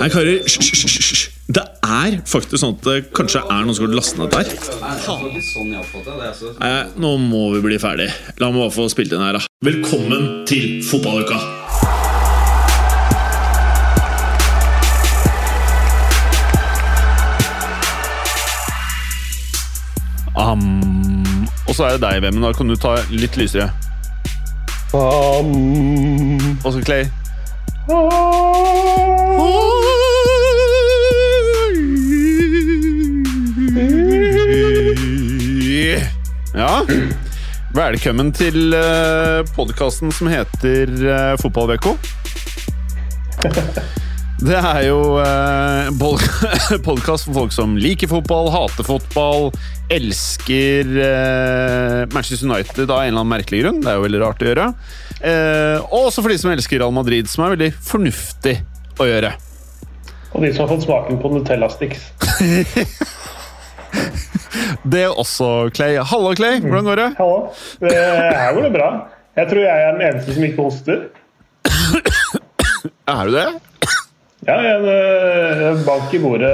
Nei, karer, hysj. Det er faktisk sånn at det kanskje er noen som har lastet ned der. Nei, nå må vi bli ferdig. La meg bare få spilt inn her, da. Velkommen til fotballuka! Um, og så er det deg, Vemmen. Da kan du ta litt lysere. Og så Clay. Ja. Velkommen til uh, podkasten som heter uh, Fotballveko. Det er jo uh, podkast for folk som liker fotball, hater fotball, elsker uh, Manchester United av en eller annen merkelig grunn. Det er jo veldig rart å gjøre. Uh, og også for de som elsker Real Madrid, som er veldig fornuftig å gjøre. Og de som har fått smaken på Nutella Sticks. er også, Clay. Hallo, Clay. Hvordan går det? Hallo. Det, her går det bra. Jeg tror jeg er den eneste som ikke hoster. Er du det? Ja, en bank i bordet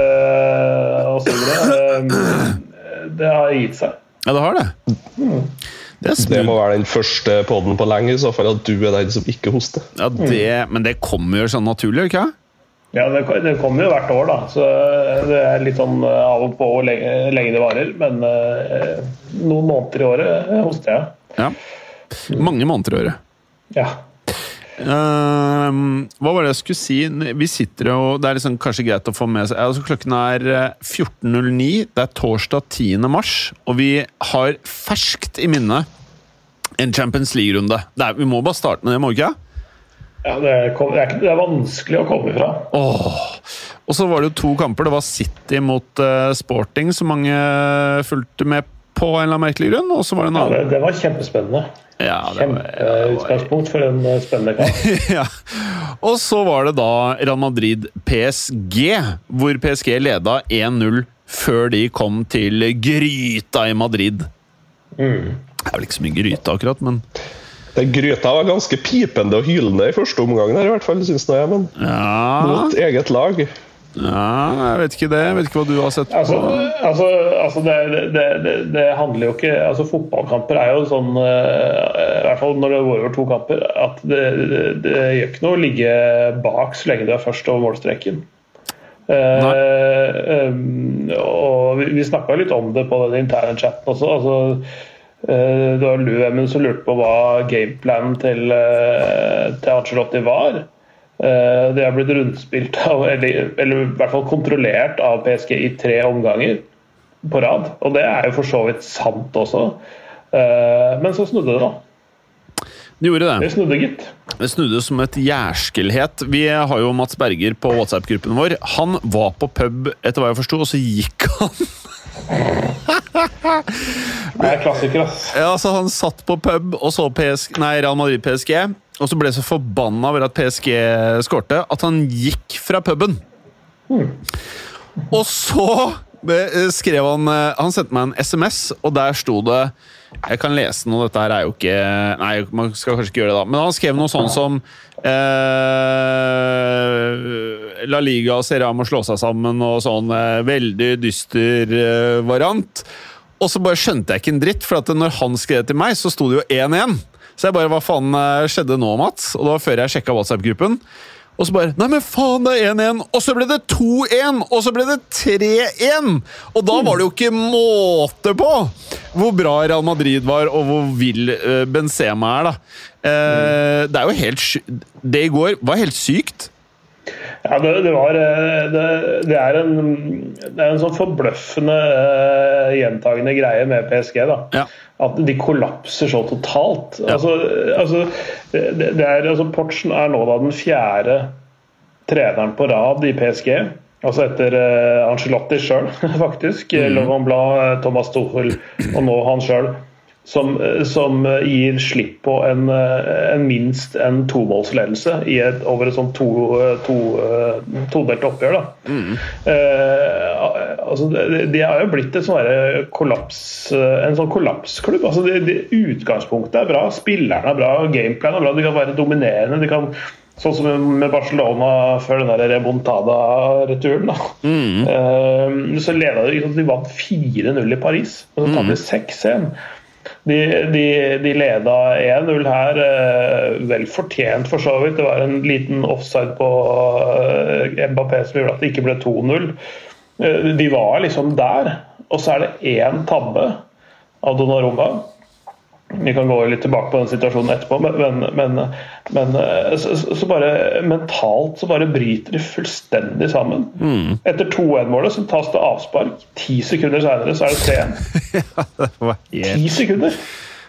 og så videre. Det har gitt seg. Ja, det har det. Det er Det må være den første podden på lenge, i så fall at du er den som ikke hoster. Ja, det, men det kommer jo sånn naturlig, ikke det ikke? Ja, det, det kommer jo hvert år, da. Så det er litt sånn eh, av og på hvor lenge, lenge det varer. Men eh, noen måneder i året hoster jeg. Ja. Mange måneder i året. Ja. Uh, hva var det jeg skulle si? Vi sitter og Det er liksom kanskje greit å få med seg altså Klokken er eh, 14.09. Det er torsdag 10. mars, og vi har ferskt i minne en Champions League-runde. Er- Vi må bare starte med det, må vi ikke? Ja det, er, det, er, det er vanskelig å komme ifra. Åh. Og så var det jo to kamper. Det var City mot uh, Sporting, som mange fulgte med på en eller annen merkelig grunn. Og så var det en Ja, det, det var kjempespennende. Ja, det var- Kjempeutgangspunkt for en uh, spennende kamp. ja. Og så var det da Real Madrid-PSG, hvor PSG leda 1-0 før de kom til gryta i Madrid. Mm. Det er vel ikke så mye gryte, akkurat, men Den gryta var ganske pipende og hylende i første omgang, der, i hvert fall, syns jeg. Men ja, mot eget lag. ja Jeg vet ikke det. Jeg vet ikke hva du har sett på. Altså, altså, altså det, det, det, det handler jo ikke altså Fotballkamper er jo sånn eh, I hvert fall når det går over to kamper at det, det, det gjør ikke noe å ligge bak så lenge du er først over målstreken. Eh, um, og vi, vi snakka litt om det på den interne chatten også. altså eh, det var Luemen som lurte på hva gameplanen til, uh, til Angelotti var. De det har blitt rundspilt av, eller, eller i hvert fall kontrollert av PSG i tre omganger på rad. Og det er jo for så vidt sant også. Eh, men så snudde det, da. Det gjorde Det det. snudde, gitt. Det snudde som et jærskelhet. Vi har jo Mats Berger på WhatsApp-gruppen vår. Han var på pub, etter hva jeg forsto, og så gikk han Det er klassiker, ass. Ja, altså Han satt på pub og så PSG, nei, Real Madrid-PSG, og så ble så forbanna over at PSG skårte, at han gikk fra puben. Og så skrev han eh, Han sendte meg en SMS, og der sto det Jeg kan lese noe, dette her er jo ikke Nei, man skal kanskje ikke gjøre det, da. Men han skrev noe sånn som eh, La Liga og Serie A må slå seg sammen, og sånn eh, veldig dyster eh, variant. Og så bare skjønte jeg ikke en dritt, for at når han skrev til meg, så sto det jo 1-1. Så jeg bare Hva faen eh, skjedde nå, Mats? Og det var før jeg sjekka WhatsApp-gruppen. Og så bare Nei, men faen, det er 1-1! Og så ble det 2-1! Og så ble det 3-1! Og da var det jo ikke måte på hvor bra Real Madrid var, og hvor vill eh, Benzema er, da. Eh, Det er jo helt Det i går var helt sykt. Ja, det, det var eh, det, det, er en, det er en sånn forbløffende uh, gjentagende greie med PSG. da. Ja. At de kollapser så totalt. Ja. Altså, altså, det, det er, altså, Portsen er nå da den fjerde treneren på rad i PSG Altså etter uh, Angelotti sjøl, faktisk. Mm. Laurent Blanc, Thomas Tuchel og nå han sjøl. Som, som, gir slipp på en, en minst en tomålsledelse over et sånt to, to, todelt oppgjør. Mm. Eh, altså, de, de har jo blitt sånn kollaps, en sånn kollapsklubb. Altså, de, de, utgangspunktet er bra, spillerne er bra, gameplan er bra, de kan være dominerende. de kan Sånn som med Barcelona før den Rebontada-returen. Mm. Eh, så leda de, de vant 4-0 i Paris, og så tapte de 6-1. De, de, de, leda 1-0 her, uh, vel fortjent for så vidt. Det var en liten offside på uh, Mbappé som gjorde at det ikke ble 2-0. de var liksom der. Og så er det én tabbe av Donnarumma vi kan gå litt tilbake på den situasjonen etterpå, men, men, men så, så, bare mentalt så bare bryter de fullstendig sammen. Mm. Etter 2-1-målet så tas det avspark. Ti sekunder senere så er det 3-1. Ti sekunder!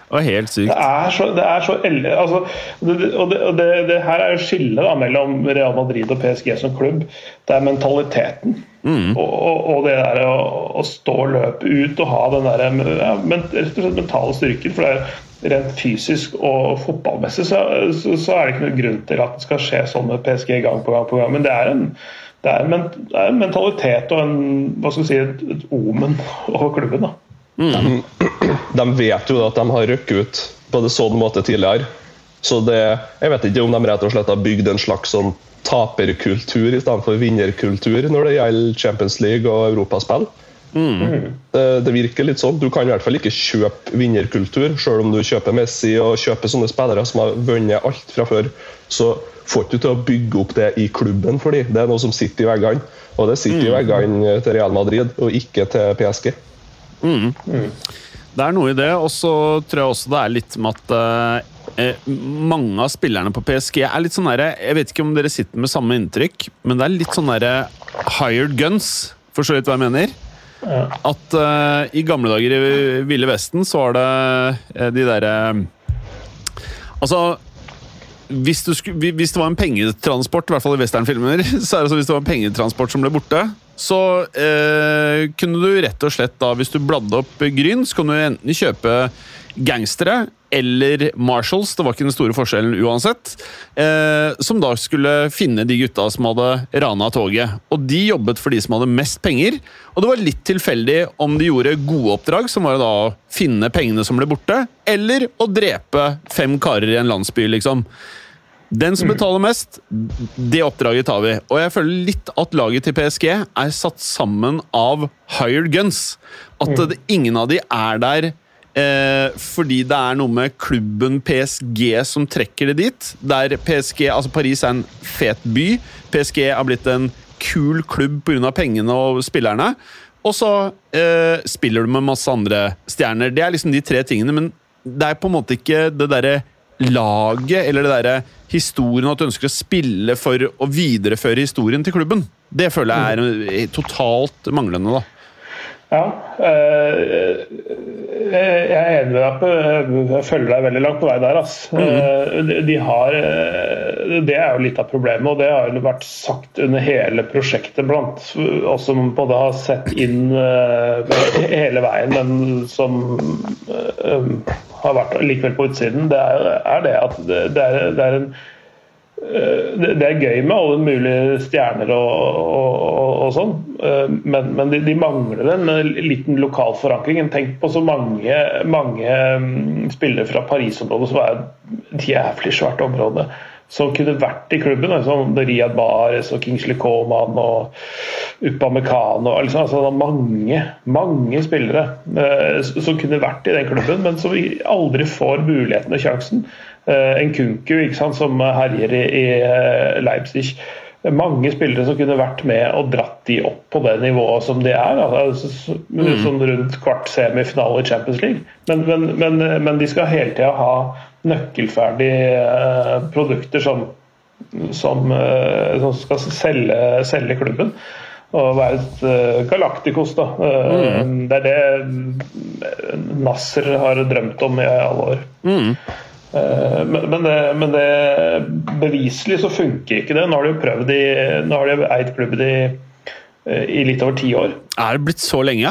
Og helt sykt. Det er så, det er så altså, det, og, det, og det, her er jo skillet mellom Real Madrid og PSG som klubb. Det er mentaliteten. Mm. Og, og, og, det der å, å, stå løpe ut og ha den der, ja, men, rett og slett mentale styrken. For det er rent fysisk og fotballmessig så, så, så, er det ikke noen grunn til at det skal skje sånn med PSG gang på gang på gang. Men det er en, det er en, det er en mentalitet og en, hva skal si, et, et omen over klubben. da. Mm. De, de, vet jo at de har røkket ut på det sånn måte tidligere. Så det, jeg vet ikke om de rett og slett har bygd en slags sånn taperkultur i stedet for vinnerkultur når det gjelder Champions League og europaspill. Mm. Det, det, virker litt sånn. Du kan i hvert fall ikke kjøpe vinnerkultur, selv om du kjøper Messi og kjøper sånne spillere som har vunnet alt fra før. Så får du til å bygge opp det i klubben for dem. Det er noe som sitter i veggene. Og det sitter mm. i veggene til Real Madrid, og ikke til PSG. Mm. Mm. Det er noe i det, og så tror jeg også det er litt med at eh, eh mange av spillerne på PSG er litt sånn derre Jeg vet ikke om dere sitter med samme inntrykk, men det er litt sånn derre hired guns. Forstår litt hva jeg mener? Ja. At eh, i gamle dager i Ville Vesten så var det eh, de derre Altså hvis, sku, hvis, det var en pengetransport, i hvert fall i westernfilmer, så er det så hvis det var en pengetransport som ble borte, så eh, kunne du rett og slett da, hvis du bladde opp Gryn, så kunne du enten kjøpe gangstere eller Marshalls, det var ikke den store forskjellen uansett, eh, som da skulle finne de gutta som hadde rana toget. Og de jobbet for de som hadde mest penger, og det var litt tilfeldig om de gjorde gode oppdrag, som var da å finne pengene som ble borte, eller å drepe fem karer i en landsby, liksom. Den som betaler mest, det oppdraget tar vi. Og jeg føler litt at laget til PSG er satt sammen av hired guns. At mm. det, ingen av de er der eh, fordi det er noe med klubben PSG som trekker det dit. Der PSG, altså Paris er en fet by. PSG har blitt en kul klubb pga. pengene og spillerne. Og så eh, spiller du med masse andre stjerner. Det er liksom de tre tingene, men det er på en måte ikke det derre laget eller det derre historien, at du ønsker å spille for å videreføre historien til klubben. Det føler jeg er totalt manglende, da. Ja. Eh, jeg er enig med deg. på Jeg følger deg veldig langt på vei der. Mm. De har, det er jo litt av problemet, og det har jo vært sagt under hele prosjektet blant oss som både har sett inn hele veien, men som har vært likevel på utsiden. Det er, er det at det er, det er en det er gøy med alle mulige stjerner og, og, og, sånn, men, men de, de, mangler en liten lokal forankring. Tenk på så mange, mange mm, spillere fra Paris-området som er et jævlig svært område, som kunne vært i klubben. Liksom Riyad Bares og Kingsley Coman og Upamecano liksom, altså, mange, mange spillere eh, som kunne vært i den klubben, men som aldri får muligheten og sjansen. Eh, en Kunku ikke sant, som herjer i, i eh, Leipzig. Mange spillere som kunne vært med og dratt de opp på det nivået som de er. Altså, mm. sånn rundt kvart semifinale i Champions League. Men, men, men, men de skal hele tida ha nøkkelferdige eh, produkter som, som, som skal selge, selge, klubben. Og være et galaktikos, da. Mm. Det er det Nasser har drømt om i alle år. Mm. Eh, men, det, men det, beviselig så funker ikke det. Nå har de prøvd i, nå har de eid klubben i i litt over ti år. Er det blitt så lenge, ja?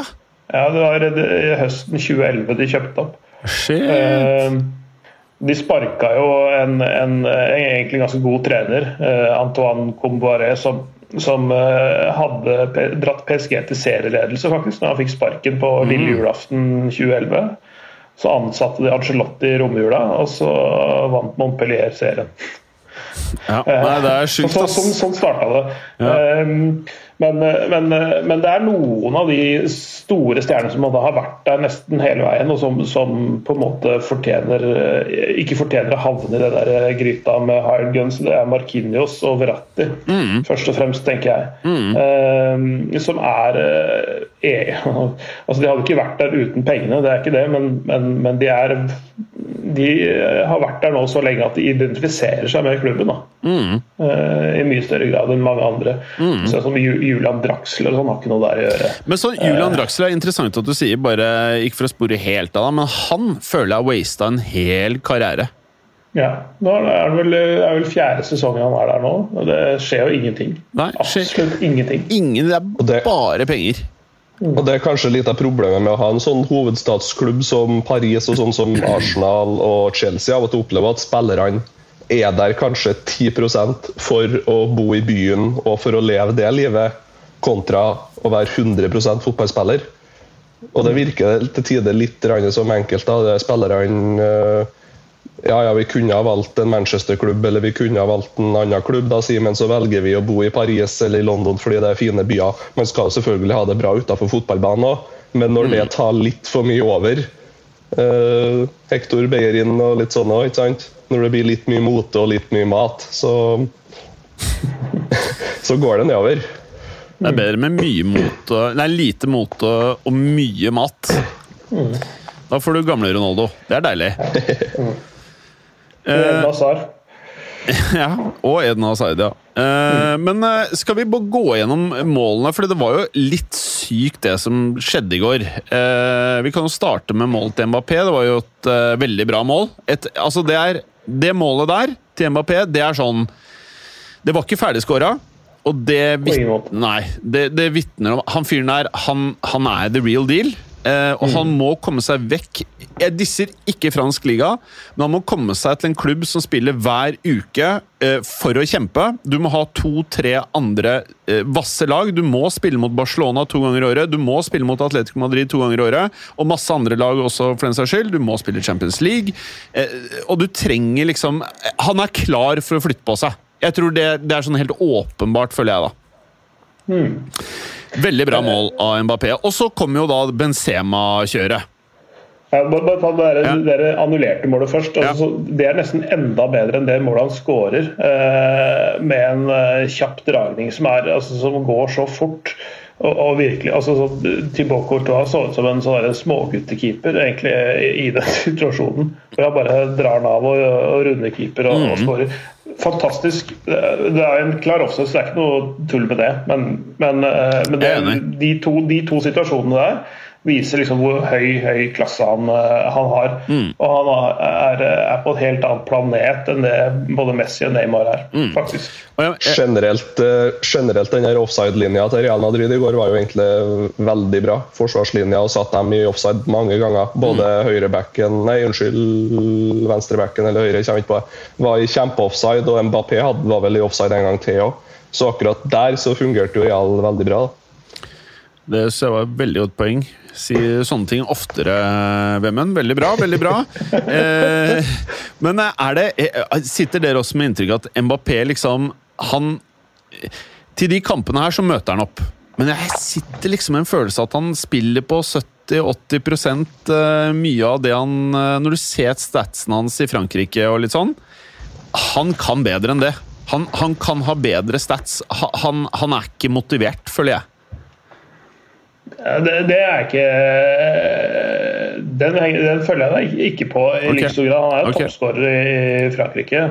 Det var i høsten 2011 de kjøpte opp. Shit. Eh, De sparka jo en, en, en egentlig ganske god trener, eh, Antoine Comboiré, som, som eh, hadde dratt PSG til serieledelse faktisk, når han fikk sparken på lille julaften 2011. Så ansatte de Angelotti i romjula, og så vant Montpellier serien. Ja. Nei, det er sjukt, Så, ass. sånn, sånn starta det. Ja. Um, men, men, men det er noen av de store stjernene som har vært der nesten hele veien, og som, som på en måte fortjener ikke fortjener å havne i det der gryta med hired guns. Det er Markinios og Verratti, Mm. først og fremst, tenker jeg. Um, som er eh, er- Altså, de hadde ikke vært der uten pengene, det er ikke det, men, men, men de er de har vært der nå så lenge at de identifiserer seg med klubben. da. Eh, I mye større grad enn mange andre. Sånn som Julian Draxler og sånn har ikke noe der å gjøre. Men så Julian Draxler er interessant at du sier, bare ikke for å spore helt av men han føler jeg har wasta en hel karriere. Ja, nå er det vel, er vel fjerde sesongen han er der nå, og det skjer jo ingenting. Nei, skjer- Absolutt ingenting. Ingen, det er bare penger. Og Det er kanskje litt av problemet med å ha en sånn hovedstadsklubb som Paris og sånn som Arsenal og Chelsea. Av og til opplever at spillerne er der kanskje 10% for å bo i byen og for å leve det livet, kontra å være 100% fotballspiller. Og det virker til tider litt som enkelt. da, det er Spillerne eh, ja, ja, vi kunne ha valgt en Manchester-klubb eller vi kunne ha valgt en annen klubb, da, sier, men så velger vi å bo i Paris eller i London fordi det er fine byer. Man skal jo selvfølgelig ha det bra utenfor fotballbanen òg, men når det tar litt for mye over eh, Hector Beyerin og litt sånn òg, ikke sant? Når det blir litt mye mote og litt mye mat, så Så går det nedover. Det er bedre med mye mote Nei, lite mot og, og mye mat. Da får du gamle Ronaldo. Det er deilig. Eh, Nazar. Ja, og Eden Hazard, ja. Mm. Men eh, skal vi bare gå gjennom målene? For det var jo litt sykt det som skjedde i går. Eh, vi kan jo starte med målet til Mbappé. Det var jo et eh, veldig bra mål. Et, altså det, er, det målet der til Mbappé, det er sånn Det var ikke ferdigskåra. Og det, På ingen vit- nei, det, det vitner om Han fyren der, han, han er the real deal. Eh, og han må komme seg vekk Jeg disser ikke fransk liga, men han må komme seg til en klubb som spiller hver uke uh, for å kjempe. Du må ha to-tre andre uh, vasse lag. Du må spille mot Barcelona to ganger i året. Du må spille mot Atletico Madrid to ganger i året. Og masse andre lag også, for den saks skyld. Du må spille Champions League. Og du trenger liksom Han er klar for å flytte på seg. Jeg tror det, det er sånn helt åpenbart, føler jeg, da. Veldig bra mål av Mbappé. Og så kommer jo da Benzema-kjøret. Ja, bare, ta det der, Ja. annullerte målet først. Altså, Ja. Det er nesten enda bedre enn det målet han skårer. Eh, med en eh, kjapp dragning som, er, altså, som går så fort. Og, og virkelig, altså så, Thibaut Courtois så ut som en sånn småguttekeeper egentlig i den situasjonen. Hvor han bare drar den av og, og runder keeper og, mm. og skårer. Fantastisk. Det er en klar offside, det er ikke noe tull med det. Men, men, eh, men det, Jeg de, to, de to situasjonene der viser liksom hvor høy, høy klasse han, eh, han har. Mm. Og han er, er på et helt annet planet enn det både Messi og Neymar er, Mm. faktisk. Og jeg, jeg, Generelt, eh, generelt den offside-linja til Real Madrid i går var jo egentlig veldig bra. Forsvarslinja og satt dem i offside mange ganger. Både høyrebacken, nei unnskyld, venstrebacken eller høyre, kommer ikke på det, var i kjempeoffside, og Mbappé hadde, var vel i offside en gang til òg. Så akkurat der så fungerte jo Real veldig bra. da. Det synes jeg var veldig godt poeng. Si sånne ting oftere, Vemmen. Veldig bra, veldig bra. Eh, men er det eh, Sitter dere også med inntrykk at Mbappé liksom Han Til de kampene her så møter han opp. Men jeg sitter liksom med en følelse at han spiller på 70-80 eh, mye av det han eh, Når du ser statsen hans i Frankrike og litt sånn Han kan bedre enn det. Han, han kan ha bedre stats. Han, han er ikke motivert, føler jeg. Ja, Det, det er ikke den, den følger jeg deg ikke på i okay. like stor grad. Han er jo okay. toppskårer i Frankrike.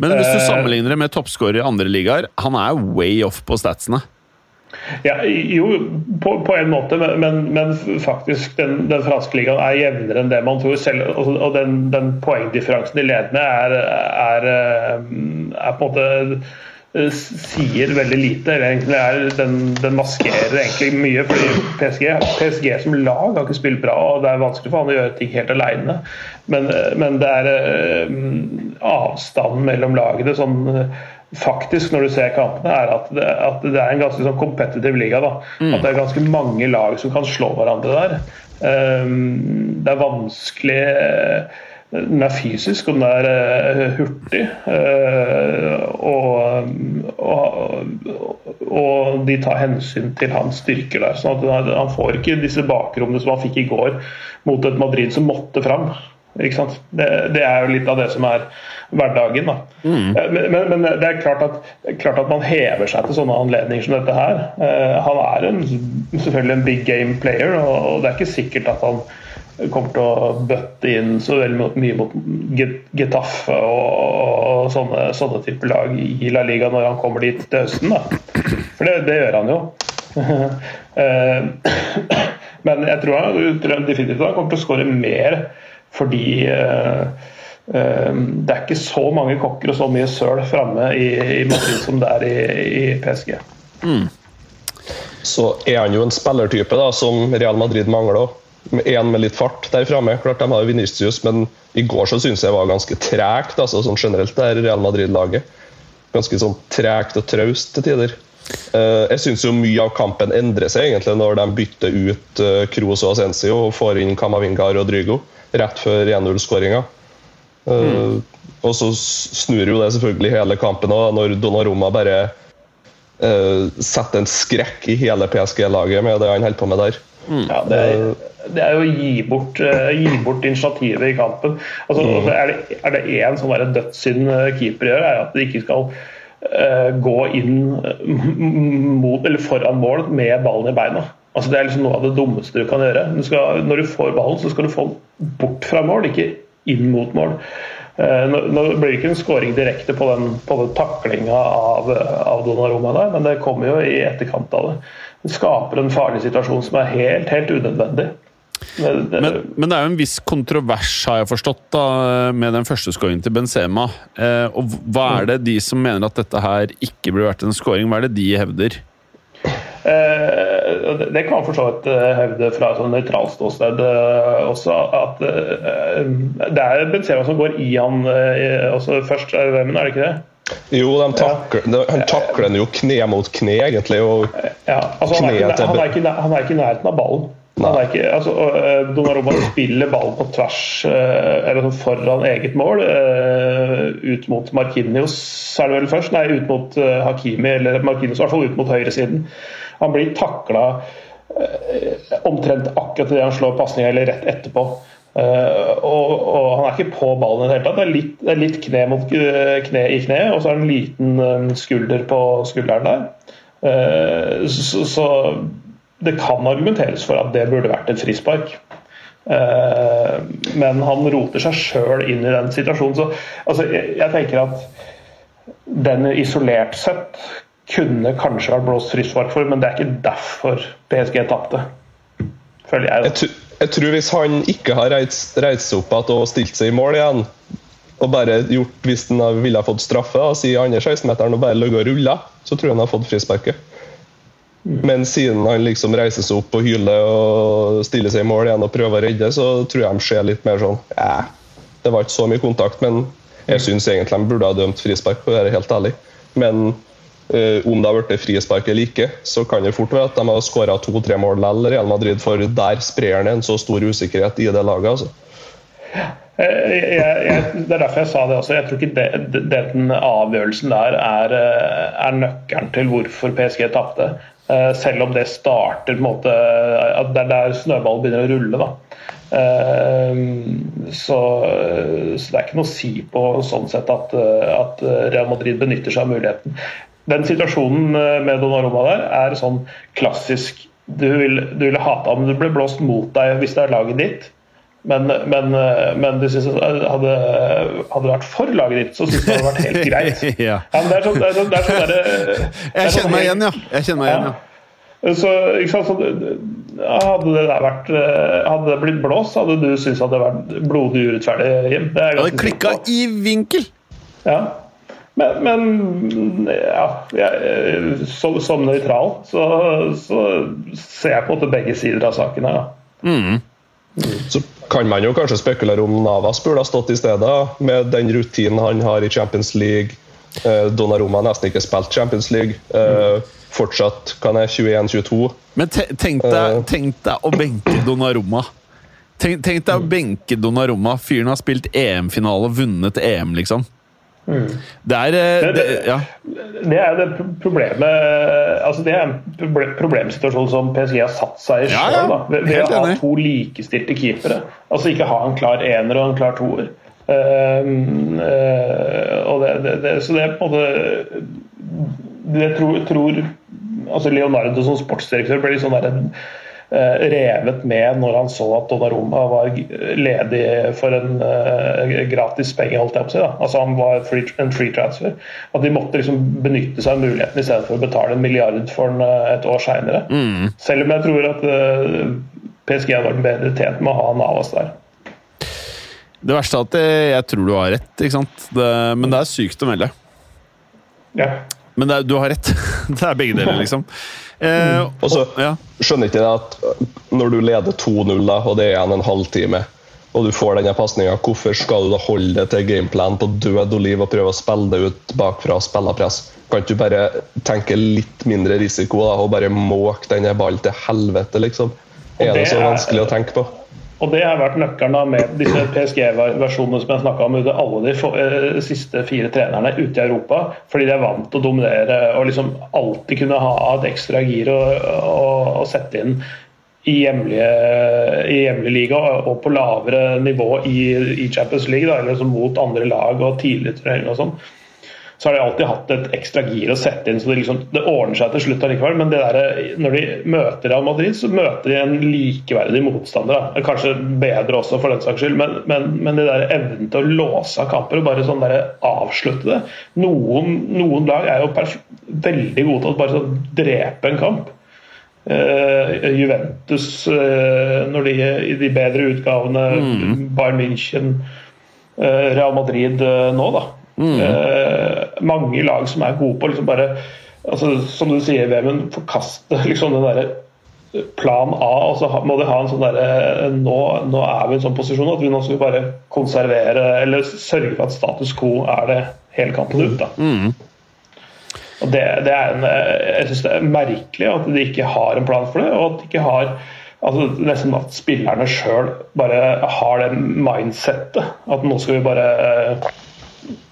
Men hvis du uh, sammenligner det med toppskårer i andre ligaer, han er way off på statsene. Ja, jo, på, på en måte, men, men, men faktisk den, den franske ligaen er jevnere enn det man tror. selv, Og, den, den poengdifferansen de leder med, er, er, eh, er på en måte eh, sier veldig lite. er den, den maskerer egentlig mye. fordi PSG, PSG som lag har ikke spilt bra, og det er vanskelig for han å gjøre ting helt alene. Men, men det er eh, avstanden mellom lagene sånn eh, faktisk når du ser kampene, er at det, at det er en ganske sånn competitive liga. da, At det er ganske mange lag som kan slå hverandre der. Um, det er vanskelig eh, den er fysisk og den er uh, hurtig. Uh, og, og, og, de tar hensyn til hans styrker der. sånn at Han får ikke disse bakrommene som han fikk i går mot et Madrid som måtte fram. Det, det, er jo litt av det som er hverdagen. Mm. Men, men, men, det er klart at, klart at, man hever seg til sånne anledninger som dette her. Han er en, selvfølgelig en big game player, og det er ikke sikkert at han kommer til å bøtte inn så veldig mye mot Getafe og, og sånne, sånne type lag i La Liga når han kommer dit til høsten. Da. For det, det gjør han jo. Eh, men jeg tror han definitivt han kommer til å skåre mer fordi uh, uh, det er ikke så mange kokker og så mye søl framme i, i, Madrid som det er i, i PSG. Mm. Så er han jo en spillertype da, som Real Madrid mangler òg en med litt fart der framme. Klart de har Vinicius, men i går så syns jeg var ganske tregt, altså, sånn generelt, det er Real Madrid-laget. Ganske sånn tregt og traust til tider. Uh, jeg syns mye av kampen endrer seg egentlig når de bytter ut uh, Kroos og Ascencio og får inn Camavinga og Rodrigo rett før 1-0-skåringa. Uh, eh, mm. Og så snur jo det selvfølgelig hele kampen òg, når Donnaroma bare setter en skrekk i hele PSG-laget med det han holder på med der. Mm. Ja, det er det er jo å gi bort, uh, gi bort initiativet i kampen. Altså, mm. altså er det én sånn dødssynd eh, keeper gjør, er at de ikke skal uh, gå inn mot, eller foran mål med ballen i beina. Altså, det er liksom noe av det dummeste du kan gjøre. Du skal, når du får ballen, så skal du få den bort fra mål, ikke inn mot mål. Uh, nå, nå blir det ikke en skåring direkte på den, på den taklinga av, av Donnaroma der, men det kommer jo i etterkant av det. Det skaper en farlig situasjon som er helt, helt unødvendig. Men, men, det er jo en viss kontrovers, har jeg forstått, da, med den første skåringen til Benzema. Eh, og hva er det de som mener at dette her ikke burde vært en skåring, hva er det de hevder? Eh, det kan man for så vidt eh, hevde fra et sånn nøytralt ståsted eh, også. At eh, det er Benzema som går i han også først, er det ikke det? Jo, de takler, ja. han takler den jo kne mot kne, egentlig. ja, altså, han, er ikke, han, er ikke, han er ikke i nærheten av ballen. Ikke, altså, eh, Donnarumma spiller ballen på tvers, eh, eller sånn foran eget mål. Eh, ut mot Markinios, er det vel først? Nei, ut mot Hakimi, eller Markinios, i hvert fall ut mot høyresiden. Han blir takla omtrent akkurat idet han slår pasninga, eller rett etterpå. Og, og, han er ikke på ballen i det hele tatt. Det er litt, det er litt kne, mot, kne, i kne, og så er det en liten skulder på skulderen der. Så, så, det kan argumenteres for at det burde vært et frispark. Eh, men han roter seg sjøl inn i den situasjonen. Så altså, jeg tenker at den isolert sett kunne kanskje vært blåst frispark for, men det er ikke derfor PSG tapte. Føler jeg. Jeg, tror hvis han ikke har reist, reist seg opp igjen og stilt seg i mål igjen, og bare gjort hvis han ville fått straffe, og sier andre 16-meteren og bare ligget og rulla, så tror jeg han har fått frisparket. Men siden han liksom reiser seg opp og hyler og stiller seg i mål igjen og prøver å redde, så tror jeg de ser litt mer sånn eh, Det var ikke så mye kontakt, men jeg syns egentlig de burde ha dømt frispark, for å være helt ærlig. Men eh, om det har blitt frispark eller ikke, så kan det fort være at de har skåra to-tre mål likevel, Real Madrid, for der sprer han en så stor usikkerhet i det laget. altså. Jeg, jeg, det er derfor jeg sa det også. Jeg tror ikke det, den avgjørelsen der er, eh, er nøkkelen til hvorfor PSG tapte. Eh, selv om det starter på en måte at Det er der snøballen begynner å rulle. da. Eh, så, så, det er ikke noe å si på sånn sett at, at Real Madrid benytter seg av muligheten. Den situasjonen med Donnarumma der er sånn klassisk Du ville vil hate om det ble blåst mot deg hvis det er laget ditt. Men, men, men du synes hadde, hadde det vært for laget ditt, så syns jeg det hadde vært helt greit. ja. Ja, det er sånn, det er sånn, det er sånn der, Jeg kjenner meg igjen, ja. Jeg kjenner meg igjen, ja. Så, sant, så, hadde det der vært Hadde det blitt blåst, hadde du syntes at det hadde vært blodig urettferdig, Jim? Det hadde klikka i vinkel! Ja. Men, men ja, jeg, som, som nøytral så, så, ser jeg på en måte begge sider av saken her. Mm. Så kan man jo kanskje spekulere om Navas burde ha stått i stedet, med den rutinen han har i Champions League. Eh, Donnarumma har nesten ikke spilt Champions League. Eh, fortsatt kan jeg 21-22. Men tenk deg, tenk deg å benke Donnarumma. Tenk, tenk deg å benke Donnarumma. Fyren har spilt EM-finale og vunnet EM, liksom. Det er det, det, ja. Det er det problemet altså Det er en problemsituasjon som PSG har satt seg i Ja, sjøl. ja. Ved ved å ha to likestilte keepere. Altså ikke ha en klar ener og en klar toer. Um, uh, det, så det er på en måte Det tror, tror altså Leonardo som sportsdirektør blir litt sånn der, eh, revet med når han så at Donnarumma var ledig for en eh, gratis penge, holdt jeg på å si. Da. Altså Han var free, en free transfer. At de måtte liksom benytte seg av muligheten i stedet for å betale en milliard for den eh, et år seinere. Selv om jeg tror at eh, PSG hadde vært bedre tjent med å ha Navas der. Det verste er at jeg, jeg tror du har rett, ikke sant? Det, men det er sykt å melde. Ja. Men det er, du har rett. Det er begge deler, liksom. Eh, Og så ja. skjønner ikke jeg at når du leder 2-0, da, og det er igjen en halvtime, og du får denne pasninga, hvorfor skal du da holde det til gameplan på død og liv og prøve å spille det ut bakfra og spille press? Kan ikke du bare tenke litt mindre risiko da, og bare måke denne ballen til helvete, liksom? Er det det så er- vanskelig å tenke på? Og det har vært nøkkelen med disse PSG-versjonene som jeg snakka om under alle de eh, siste fire trenerne ute i Europa. Fordi de er vant til å dominere og liksom alltid kunne ha et ekstra gir å, å, å sette inn i hjemlige, i hjemlige liga og på lavere nivå i, i Champions League, da, eller mot andre lag og tidligere turneringer og sånn så har de alltid hatt et ekstra gir å sette inn, så det, liksom, det ordner seg til slutt allikevel. Men det der, når de møter Real Madrid, så møter de en likeverdig motstander. Da. Kanskje bedre også, for den saks skyld, men, men, men det der evnen til å låse av kamper og bare sånn der avslutte det Noen, noen lag er jo veldig gode til å bare sånn drepe en kamp. Uh, Juventus, uh, når de i de bedre utgavene, Bayern München, uh, Real Madrid nå, da. Eh, mange lag som er gode på liksom bare altså, Som du sier, Vemund, forkaste liksom den derre plan A, og så må de ha en sånn derre nå, nå er vi i en sånn posisjon at vi nå skal bare konservere eller sørge for at status quo er det hele kampen ut. da. Og det, det er en, jeg synes det er merkelig at de ikke har en plan for det, og at de ikke har altså Nesten at spillerne sjøl bare har det mindsettet. At nå skal vi bare eh,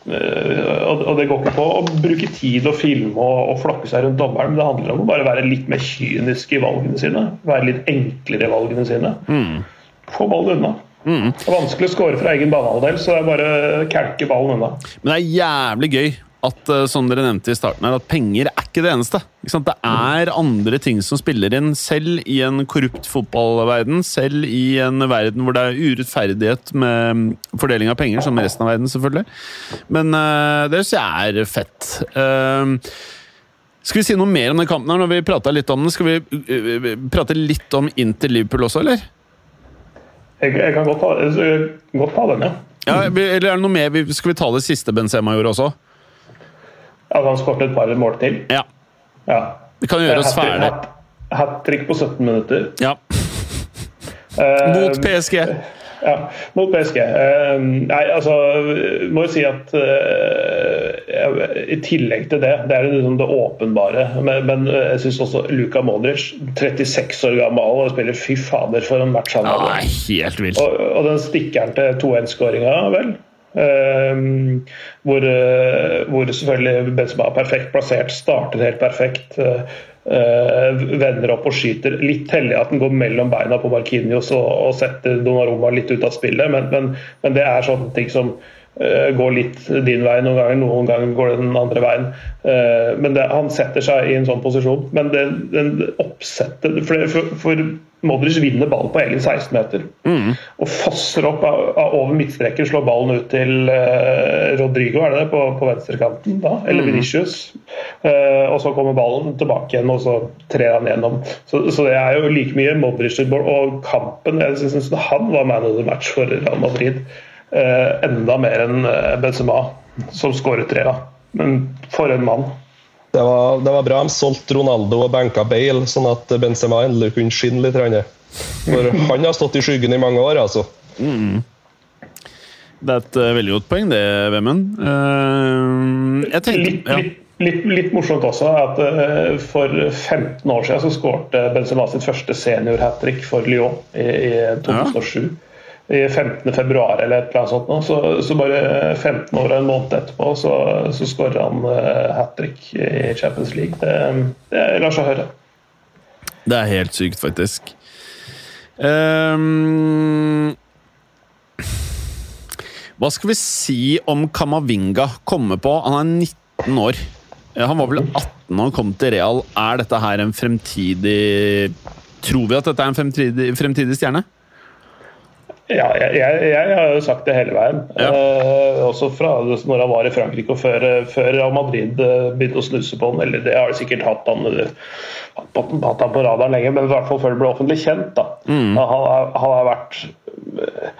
og og det går ikke på å bruke tid og filme og, flokke seg rundt dommeren, men det handler om å bare være litt mer kynisk i valgene sine. Være litt enklere i valgene sine. Få ballen unna. Det er vanskelig å score fra egen banehalvdel, så det er bare å kelke ballen unna. Men det er jævlig gøy at eh, som dere nevnte i starten her, at penger er ikke det eneste. Ikke sant? Det er andre ting som spiller inn, selv i en korrupt fotballverden. Selv i en verden hvor det er urettferdighet med mm, fordeling av penger, som resten av verden, selvfølgelig. Men eh, det syns jeg er fett. Eh, skal vi si noe mer om den kampen her når vi prata litt om den? Skal vi eh, prate litt om Inter Liverpool også, eller? Jeg, jeg kan godt ta, godt ta den, ja. Ja, eller er det noe mer? Skal vi ta det siste Benzema gjorde også? At han skåret et par mål til. Ja. Ja. Det kan gjøre oss ferdig. Hat trick på 17 minutter. Ja. Eh, Mot PSG. Ja, mot PSG. Eh, nei, altså Må jo si at eh, i tillegg til det, det er liksom det åpenbare, men, men jeg syns også Luka Modric, 36 år gammel og spiller fy fader for en match han Ja, det er helt vilt. Og, og den stikkeren til 2-1-skåringa, vel. Ehm, hvor, uh, hvor selvfølgelig Benzema er perfekt plassert, starter helt perfekt. eh, vender opp og skyter. Litt heldig at den går mellom beina på Markinios og, og setter Donnarumma litt ut av spillet, men, men, men det er sånne ting som går litt din vei noen ganger, noen ganger går det den andre veien. Eh, men det, han setter seg i en sånn posisjon. Men det, den oppsettet For, for, for Modric vinner ballen på egen 16-meter og fosser opp av, av over midtstreken, slår ballen ut til uh, Rodrigo er det på, på venstrekanten, da, eller Vinicius. Uh, og så kommer ballen tilbake igjen, og så trer han gjennom. Så, så det er jo like mye Modric. Og kampen Jeg syns han var man of the match for Real Madrid. Eh, enda mer enn eh, Benzema, som skåret tre. da. Men for en mann. Det var, det var bra de solgte Ronaldo og banka Bale, sånn at Benzema endelig kunne skinne litt. For han har stått i skyggen i mange år, altså. Det er et eh, veldig godt poeng, det, Vemund. Uh, jeg tenkte Litt, ja. litt, litt, litt morsomt også at for 15 år siden så skårte Benzema sitt første senior-hat trick for Lyon i, i 2007. I 15. februar eller et eller annet sånt. Så, så bare 15 år og en måned etterpå så, så skårer han uh, hat trick i Champions League. Det, det lar seg høre. Det er helt sykt, faktisk. Um, hva skal vi si om Kamavinga kommer på? Han er 19 år. Eh, Han var vel 18 da han kom til Real. Er dette her en fremtidig Tror vi at dette er en fremtidig, fremtidig stjerne? Ja, jeg, jeg, jeg har jo sagt det hele veien. Ja. Eh, også fra når han var i Frankrike og før, før Madrid eh, begynte å snuse på han. Eller det har de sikkert hatt han, eh, hatt, på- hatt han på radaren lenge, men i hvert fall før det ble offentlig kjent. da. Han, har- han har vært eh,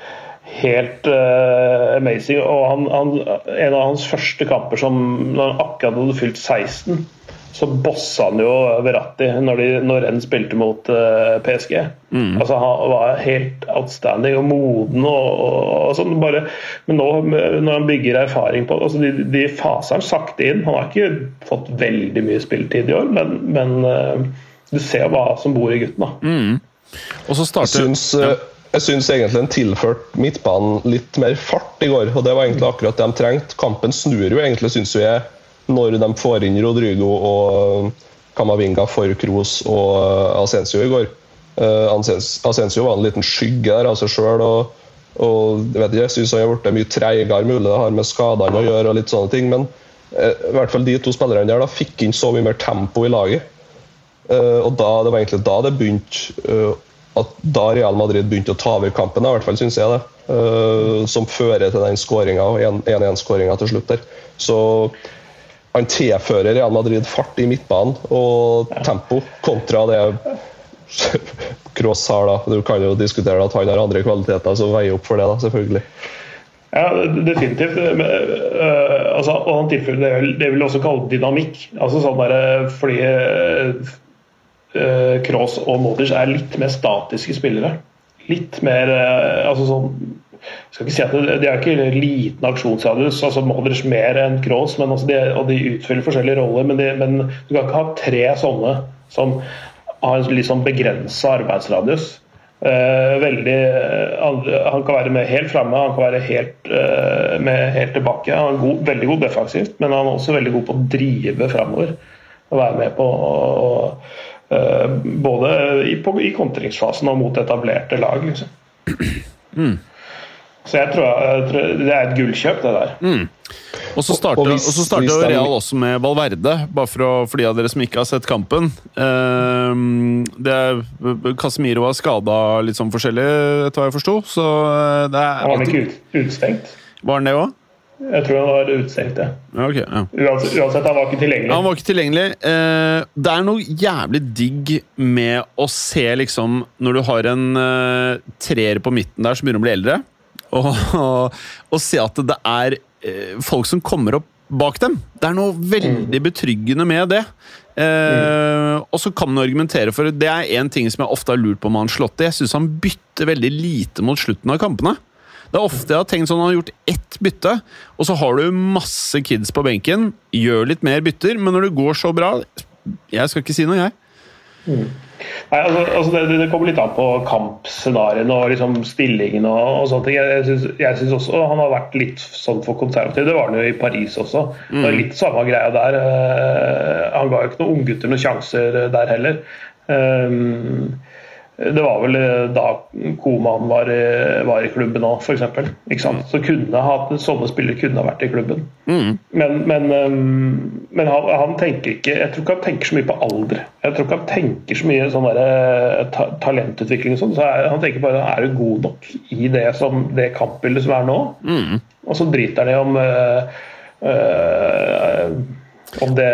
helt uh, amazing. Og han, han, en av hans første kamper som når han akkurat hadde fylt 16, så bossa han jo Verratti når, de, når Renn spilte mot uh, PSG. Altså Han var helt outstanding og moden. og, og, og sånn bare, Men nå når han bygger erfaring på altså De, de faser han sakte inn. Han har ikke fått veldig mye spilletid i år, men, men uh, du ser hva som bor i gutten. da. Og så Jeg starter syns, uh, jeg syns egentlig han tilførte midtbanen litt mer fart i går, og det var egentlig akkurat det de trengte. Kampen snur jo egentlig, syns jeg, når de får inn Rodrigo og Camavinga for Kroos og eh, Asensio i går. Eh, Asens- Asensio var en liten skygge der av seg sjøl. Og, jeg vet ikke, jeg syns han har blitt mye treigere, mulig det har med skadene å gjøre. og litt sånne ting, Men eh, i hvert fall de to spillerne der da, fikk inn så mye mer tempo i laget. Eh, og da, Det var egentlig da det begynte eh, at da Real Madrid begynte å ta over kampen, i hvert fall syns jeg det. eh, som fører til den 1-1-skåringa til slutt der. Så han tilfører Real Madrid fart i midtbanen og tempo, kontra det Cross har. da. Du kan jo diskutere at han har andre kvaliteter som veier opp for det, da, selvfølgelig. Ja, definitivt. Men, øh, altså, og han tilfører det, det vil også kalle dynamikk. Altså sånn der, fordi uh, Kroos og Modric er litt mer statiske spillere. Litt mer øh, altså sånn skal ikke si at det, De er ikke liten aksjonsradius, altså Modric mer enn Kroos, altså de, og de utfyller forskjellige roller. Men, de, men du kan ikke ha tre sånne som har en litt sånn begrensa arbeidsradius. Eh, veldig, han, han kan være med helt framme, han kan være helt, eh, med helt tilbake. Han er god, veldig god defensivt, men han er også veldig god på å drive framover. Og være med på å, å, eh, Både i, på, i kontringsfasen og mot etablerte lag. Liksom. Så jeg tror, jeg tror det er et gullkjøp, det der. Og så starter, Og og så starter hvis jo Real også med Valverde, bare for, å, for de av dere som ikke har sett kampen. Ehm, det er, Casemiro var skada litt sånn forskjellig, etter hva jeg forsto. Så eh, det er Han var ikke ut, utstengt? Var han det òg? Jeg tror han var utstengt, ja. Okay, ja. Uansett, uansett, han var ikke tilgjengelig. Han var ikke tilgjengelig. Eh, det er noe jævlig digg med å se liksom Når du har en eh, treer på midten der som begynner å bli eldre, og, og, og se at det er eh, folk som kommer opp bak dem. Det er noe veldig betryggende med det. Eh, og så kan man argumentere for Det er én ting som jeg ofte har lurt på med Ancelotti. Jeg syns han bytter veldig lite mot slutten av kampene. Det er ofte jeg har tenkt sånn Han har gjort ett bytte, og så har du masse kids på benken. Gjør litt mer bytter, men når det går så bra Jeg skal ikke si noe, jeg. Nei, altså, altså det, det kommer litt an på kampscenarioene og liksom stillingen og, og sånne ting. Jeg synes, Jeg syns også han har vært litt sånn for konservativ. Det var han jo i Paris også. Det var litt samme greia der. Eh, Han ga jo ikke noen unggutter noen sjanser der heller. Um, Det var vel eh, da Koman var, i- var i klubben òg, f.eks. Så kunne ha, sånne spillere kunne ha vært i klubben. Men, men, um, men han, han tenker ikke Jeg tror ikke han tenker så mye på alder. Jeg tror ikke han tenker så mye sånn der, eh, ta, talentutvikling og sånn. Så er, han tenker bare er du god nok i det, som, det kampbildet som er nå? Og så driter han i om øh, eh, om det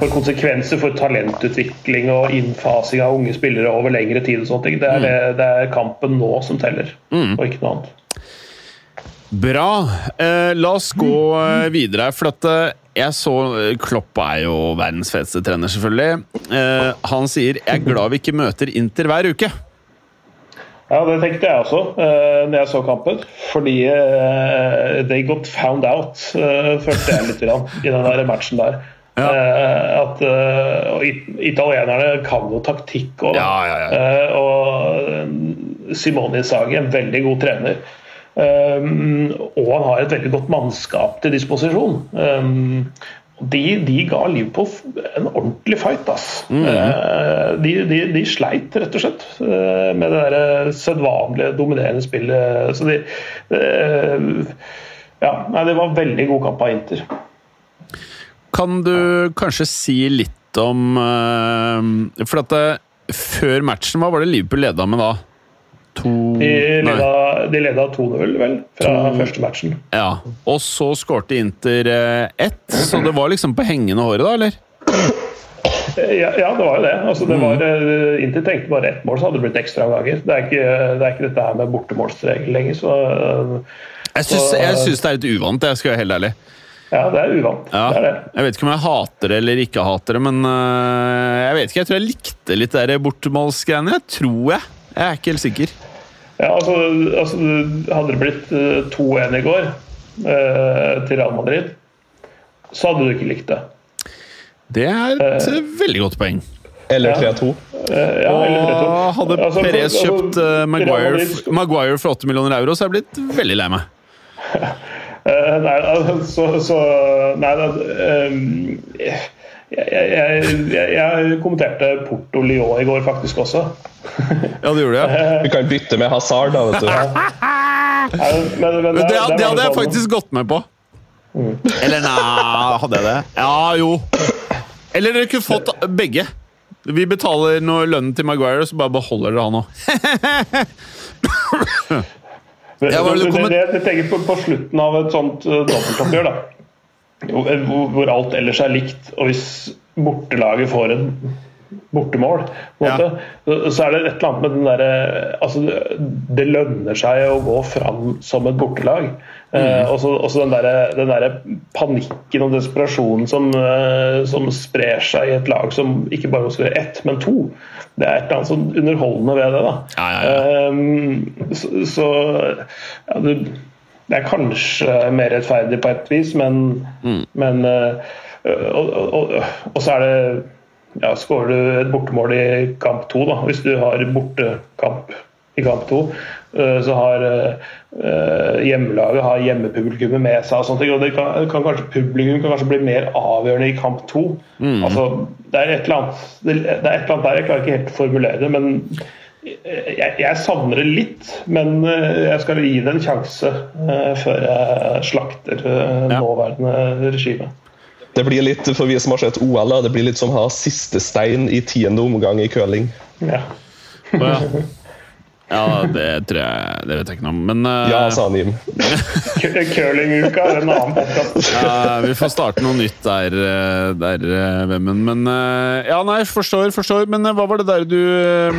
får konsekvenser for talentutvikling og innfasing av unge spillere over lengre tid. og sånne ting. Det er, det, det er kampen nå som teller, og ikke noe annet. Bra. Eh, la oss gå eh, videre. For at eh, jeg så eh, Klopp er jo verdens feteste trener, selvfølgelig. Eh, han sier 'jeg er glad vi ikke møter Inter hver uke'. Ja, det tenkte jeg også uh, når jeg så kampen. Fordi uh, they got found out, uh, følte jeg litt grann, i den der matchen der. Ja. At Italienerne kan jo taktikk òg. Ja, ja, og Simone Isagi er en veldig god trener. Um, og han har et veldig godt mannskap til disposisjon. Um, de, de ga Liverpool en ordentlig fight. ass. Eh, de, de, de sleit rett og slett eh, med det der sedvanlige, dominerende spillet. Så de eh, Ja, nei, det var veldig god kamp av Inter. Kan du kanskje si litt om eh, For at eh, før matchen, hva var det Liverpool leda med da? To De leda, de leda 2-0, vel, fra To- første matchen. Ja. Og så skårte Inter eh, ett, så det var liksom på hengende håret, da, eller? Eh, Ja, ja, det var jo det. Altså, det var, eh, Inter trengte bare ett mål, så hadde det blitt ekstraomganger. Det, er ikke- det er ikke dette her med bortemålsregel lenger. Så Jeg syns, Så- jeg syns det er litt uvant, jeg skal være helt ærlig. ja, det er uvant. Ja. Det er det. Jeg vet ikke om jeg hater det eller ikke hater det, men jeg vet ikke, jeg tror jeg likte litt det der bortemålsgreiene. Tror jeg. Jeg er ikke helt sikker. Ja, altså, altså Hadde det blitt eh, 2-1 i går eh, til Real Madrid, så hadde du ikke likt det. Det er et eh, veldig godt poeng. Eller 3-2. Eh, ja, eller 3-2. Og hadde Altså, Perez altså, kjøpt øh, Maguire, Madrid- Maguire for 8 millioner euro, så er jeg blitt veldig lei meg. Eh, nei, altså, så, så Nei da ehm, jeg, jeg, jeg, jeg, jeg kommenterte Porto Lyon i går faktisk også. Ja, det gjorde jeg. Vi kan bytte med Hazard, da, vet du. Nei, men, men, Det, det det hadde jeg sånn- faktisk gått med på. Eller nei, hadde jeg det? Ja, jo. Eller dere kunne fått begge. Vi betaler noe lønnen til Maguire, så bare beholder dere han òg. Det, Ja, er det det, det, jeg tenker på, på slutten av et sånt uh, dobbeltoppgjør, da, hvor, alt ellers er likt, og hvis bortelaget får en bortemål, på en måte, så- så er det et eller annet med den derre altså, det, lønner seg å gå fram som et bortelag. Eh, og så den derre der panikken og desperasjonen som, eh, som sprer seg i et lag som ikke bare gjøre ett, men to. Det er et eller annet sånn underholdende ved det. da. Ja, ja, ja. Um, så så ja, det, er kanskje mer rettferdig på et vis, men, men uh, og, og, og, så er det ja, Skårer du et bortemål i kamp to, da, hvis du har bortekamp i kamp to, uh, så har uh, hjemmelaget har hjemmepublikummet med seg. og ting, og det kan, kan kanskje, Publikum kan kanskje bli mer avgjørende i kamp to. Altså, det, er et eller annet, det, det er et eller annet der, jeg klarer ikke helt å formulere det. men jeg, jeg savner det litt, men eh, jeg skal gi det en sjanse eh, før jeg slakter eh, Ja. nåværende regime. Det blir litt, For vi som har sett OL, det blir litt som å ha siste stein i tiende omgang i curling. Ja. Ja. ja, det tror jeg Det vet jeg ikke noe om. Men uh, Ja, sa. K- Curlinguka er en annen podkast. Ja, vi får starte noe nytt der, eh, der eh, Vemmen. Men uh, Ja, nei, forstår, forstår. Men uh, hva var det der du eh,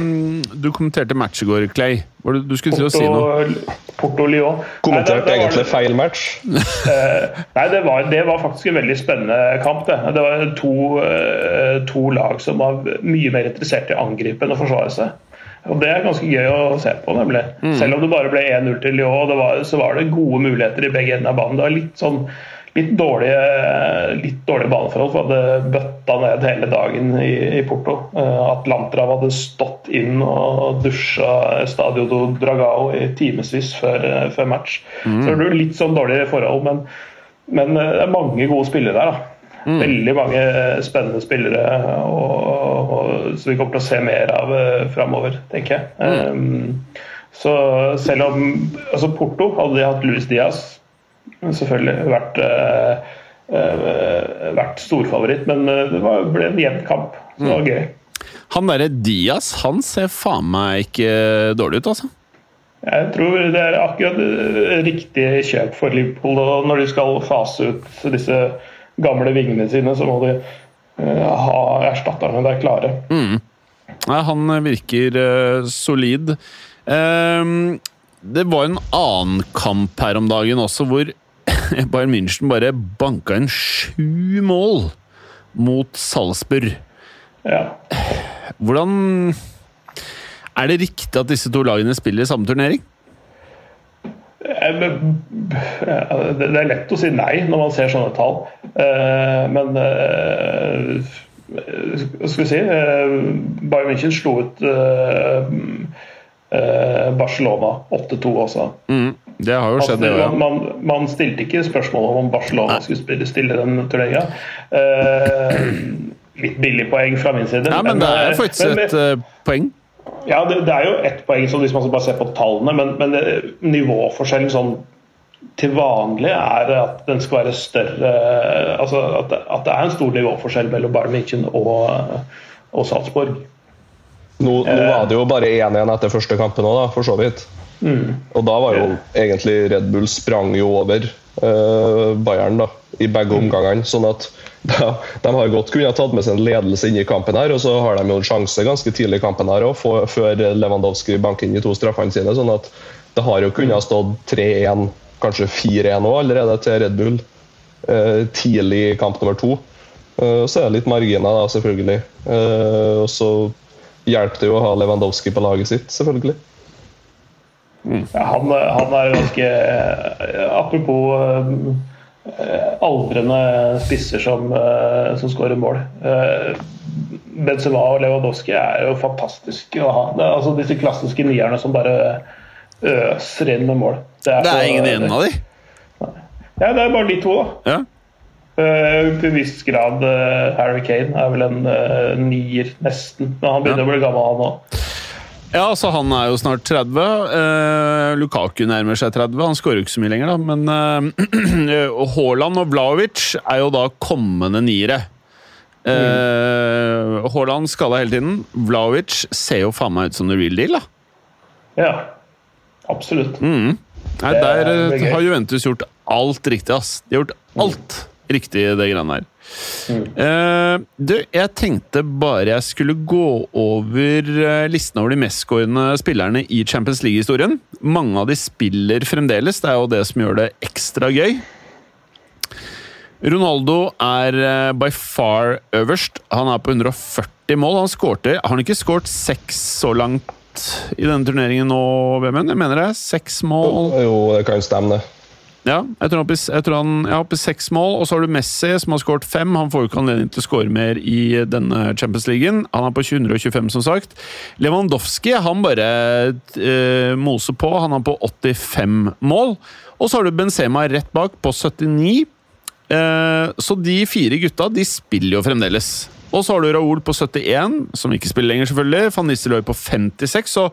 Du kommenterte match i går, Clay? Var det, du skulle til å si noe? Porto, Porto Lyon. Kommenterte det- egentlig feil match. Eh, Nei, det var, det var faktisk en veldig spennende kamp. Det, det var to, to lag som var mye mer interessert i å angripe enn å forsvare seg. Og Det er ganske gøy å se på, nemlig. Selv om det bare ble 1-0 til Lyon, det var, så var det gode muligheter i begge ender av banen. Det var litt sånn litt dårlige, litt dårlige baneforhold, for det bøtta ned hele dagen i, i Porto. Eh, Atlantrav hadde stått inn og dusja Stadio do Dragao i timevis før, før match. Så det ble litt sånn dårlige forhold, men, men eh, det er mange gode spillere der. da. Veldig mange eh, spennende spillere, og, og, så vi kommer til å se mer av uh, framover, tenker jeg. Um, så selv om altså Porto hadde de hatt Luis Diaz, selvfølgelig vært, uh, uh, vært storfavoritt, men eh, det var, ble en jevn kamp. Så det var gøy. Han derre Diaz, han ser faen meg ikke dårlig ut, altså. Jeg tror det er akkurat eh, riktig kjøp for Liverpool. Når de skal fase ut disse gamle vingene sine, så må de uh, ha erstatterne der klare. Nei, han virker uh, solid. Uh, det var en annen kamp her om dagen også, hvor Bayern München bare banka inn sju mål mot Salzburg. Ja. Hvordan Er det riktig at disse to lagene spiller i samme turnering? Eh, men- ja, Det er lett å si nei når man ser sånne tall, Eh, men eh, skal vi si eh, Bayern München slo ut eh, eh, Barcelona 8-2 også. Mm, det har jo skjedd, det Altså, man, man, man stilte ikke spørsmål om Barcelona Barcelona skulle spille, stille den turneringa. Eh, litt billig poeng fra min side. Ja, men det er eh, faktisk men- et eh, poeng. Ja, det, det er jo ett poeng sånn, hvis man bare ser på tallene, men, men det, nivåforskjellen sånn til vanlig er at den skal være større altså at, det- at det er en stor nivåforskjell mellom Bayern München og, og Salzburg. Nå, nå var det jo bare 1-1 etter første kampen òg, for så vidt. Og da var jo egentlig Red Bull sprang jo over eh, Bayern da, i begge omgangene. sånn at da, de har godt kunnet tatt med seg en ledelse inn i kampen her, og så har de jo en sjanse ganske tidlig i kampen her òg, før Lewandowski banker inn de to straffene sine. sånn at det har jo kunnet stått 3-1, kanskje 4-1 òg allerede til Red Bull eh, tidlig i kamp nummer to. Eh, så er det litt marginer, da, selvfølgelig. Eh, og så hjelper det jo å ha Lewandowski på laget sitt, selvfølgelig. Ja, han, han er ganske eh, Apropos eh, aldrende spisser som, eh, som skårer mål. Eh, Benzema og Lewandowski er jo fantastiske å ha. Det er, altså Disse klassiske nierne som bare øser inn med mål. Det er så- ingen igjen av de. Ja, det er bare de to, da. Ja. Uh, til en viss grad uh, Harry Kane er vel en uh, nier, nesten. Men han begynner Ja. å bli gammel, han òg. Ja, altså Han er jo snart 30. Eh, Lukaku nærmer seg 30. Han skårer jo ikke så mye lenger, da. Men eh, og Haaland og Vlaovic er jo da kommende niere. Eh, Haaland skada hele tiden. Vlaovic ser jo faen meg ut som the real deal, da. Ja, absolutt. Nei, Der eh, har Juventus gjort alt riktig, ass. De har gjort alt riktig det greiene her. Eh, du, jeg tenkte bare jeg skulle gå over eh, listen over de mestskårende spillerne i Champions League-historien. Mange av de spiller fremdeles, det er jo det som gjør det ekstra gøy. Ronaldo er eh, by far øverst. Han er på 140 mål. Han skårte Har han ikke skåret seks så langt i denne turneringen nå, Vemund? Jeg mener det. Seks mål. Jo, det kan stemme, det. Ja, jeg tror, han, er oppe i seks mål, og så har du Messi som har skåret fem. Han får jo ikke anledning til å skåre mer i denne Champions League. Han er på 125, som sagt. Lewandowski han bare eh, moser på. Han er på 85 mål. Og så har du Benzema rett bak, på 79. Eh, så de fire gutta de spiller jo fremdeles. Og så har du Raoul på 71, som ikke spiller lenger, selvfølgelig. Van Nistelrooy på 56. Så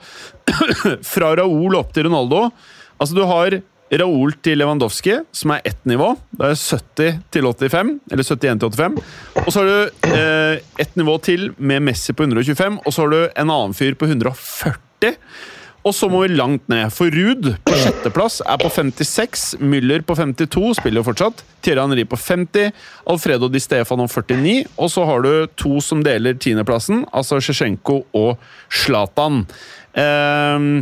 fra Raoul opp til Ronaldo Altså, du har Raoul til Lewandowski, som er ett nivå. Det er 70 til 85, eller 71 til 85. Og så har du eh, ett nivå til med Messi på 125, og så har du en annen fyr på 140. Og så må vi langt ned, for Ruud på sjetteplass er på 56. Müller på 52, spiller jo fortsatt. Thierry Henry på 50. Alfredo Di Stefano 49. Og så har du to som deler tiendeplassen, altså Sjesjenko og Zlatan. Eh,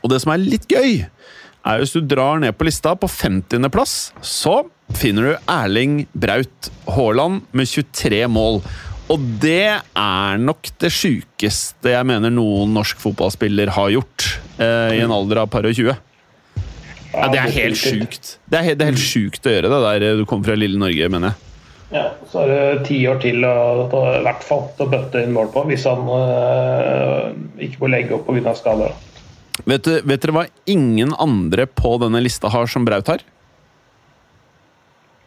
og det som er litt gøy, er hvis du drar ned på lista på 50.-plass, så finner du Erling Braut Haaland med 23 mål. Og det er nok det sjukeste jeg mener noen norsk fotballspiller har gjort eh, i en alder av par og 20. Ja, det er helt sjukt. Det er helt, det er helt sjukt å gjøre det der du kommer fra lille Norge, mener jeg. Ja, så er det ti år til å, i hvert fall til å bøtte inn mål på, hvis han øh, ikke må legge opp pga. skader. Vet, du, vet dere hva ingen andre på denne lista har som Braut har?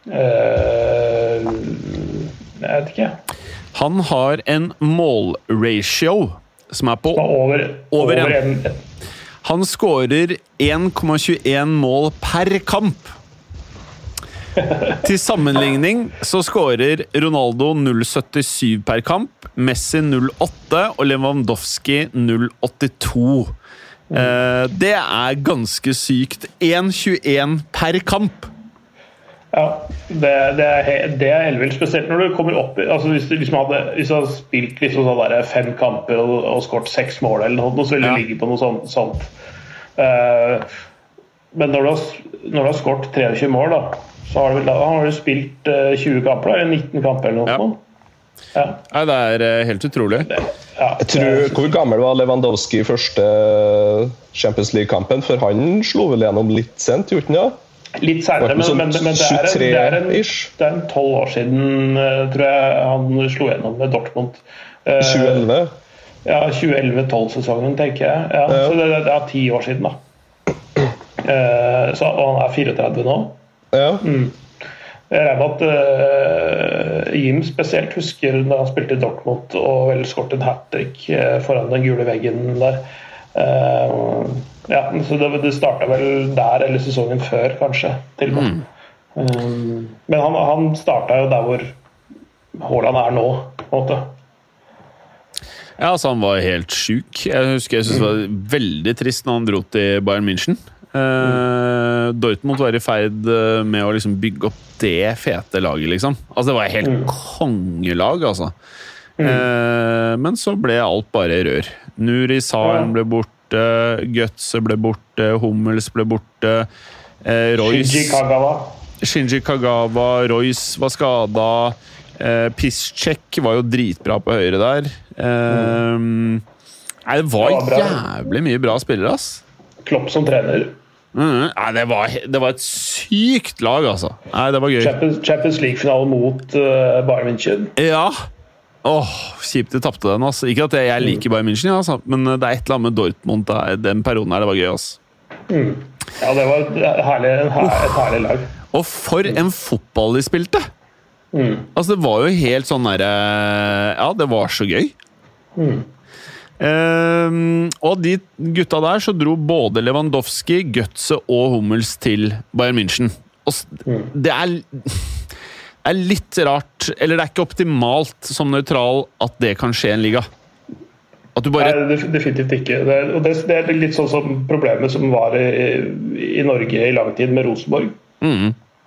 Uh, jeg vet ikke. Han har en målratio som er på Over, Over over en. en. Han skårer 1,21 mål per kamp. Til sammenligning så skårer Ronaldo 0,77 per kamp, Messi 0,8 og Lewandowski 0,82. Eh, det er ganske sykt. 1,21 per kamp! Ja, det, det er, det er ellevilt. Spesielt når du kommer opp altså Hvis du liksom hadde, hvis du hadde spilt liksom sånn der fem kamper og, og skåret seks mål, eller noe, så ville Ja. du ligge på noe sånt. sånt. Uh, men når du har, når du har skåret 23 mål, da, så har du, da har du spilt uh, 20 kamper, da, eller 19 kamper eller noe Ja. sånt. Ja. Nei, det er eh, helt utrolig. Ja, Jeg tror, Hvor gammel var Lewandowski i første Champions League-kampen? For han slo vel gjennom litt sent, gjorde han det? Litt seinere, men, Sånn men, men det er en- det er en- det er en tolv år siden, eh, tror jeg, han slo gjennom med Dortmund. Eh, 2011? Ja, 2011-12-sesongen, tenker jeg. Ja, Ja. Så det, det er ti år siden, da. Eh, så, og han er 34 nå. Ja. Jeg regner med at uh, Jim spesielt husker da han spilte i Dortmund og vel skåret en hat trick eh, foran den gule veggen der. Uh, ja, så Det, det starta vel der eller sesongen før, kanskje. til og med. Eh, men han, han starta jo der hvor Haaland er nå, på en måte. Ja, altså Han var helt sjuk. Jeg husker jeg syntes det var veldig trist når han dro til Bayern München. Eh, Dortmund var i ferd eh, med å liksom bygge opp det fete laget, liksom. Altså Det var helt kongelag, altså. Eh, men så ble alt bare rør. Nuri Saren ble borte, Gutse ble borte, Hummels ble borte. Uh, Royce Shinji Kagawa. Shinji Kagawa, Royce var skada. Uh, Piszczek var jo dritbra på høyre der. Eh, nei, det var Det var jævlig mye bra spillere, ass. Klopp som trener. Mm, nei, det var, det var et sykt lag, altså. Nei, det var gøy. Champions, Champions League-finale mot uh, Bayern München. Ja. Åh, Kjipt de tapte den. altså. Ikke at jeg, jeg liker Bayern München, ja, altså. men det er et eller annet med Dortmund der, den perioden her. Det var gøy. altså. Ja, det var et herlig, et herlig lag. Og for en fotball de spilte! Altså, det var jo helt sånn derre Ja, det var så gøy. Ehm, og de gutta der så dro både Lewandowski, Gutse og Hummels til Bayern München. Og det er, er litt rart, eller det er ikke optimalt som nøytral at det kan skje i en liga. At du bare Nei, definitivt ikke. Det er, og det, det er litt sånn som problemet som var i, i Norge i lang tid med Rosenborg.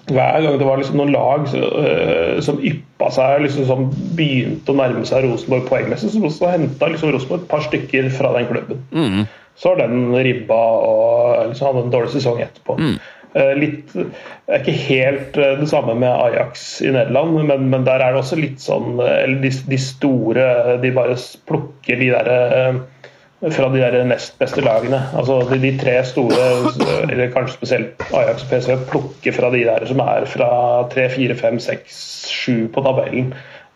Hver gang det var liksom noen lag øh, som yppa seg, liksom, som begynte å nærme seg Rosenborg poengmessig, så, så henta liksom Rosenborg et par stykker fra den klubben. Så har den ribba og liksom hadde en dårlig sesong etterpå. Eh, Litt, det er ikke helt uh, det samme med Ajax i Nederland, men, men der er det også litt sånn Eller de, de store De bare plukker de der eh, fra de der nest beste lagene. Altså de, de tre store, eller kanskje spesielt Ajax og PSV, plukker fra de der som er fra 3, 4, 5, 6, 7 på tabellen.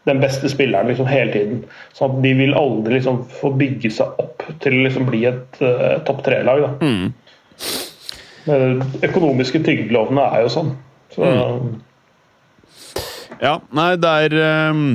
Den beste spilleren liksom hele tiden. Så at de vil aldri liksom få bygge seg opp til å liksom bli et uh, topp tre-lag. da. Men økonomiske tyngdelovene er jo sånn. Så, Ja, nei, det er ehm,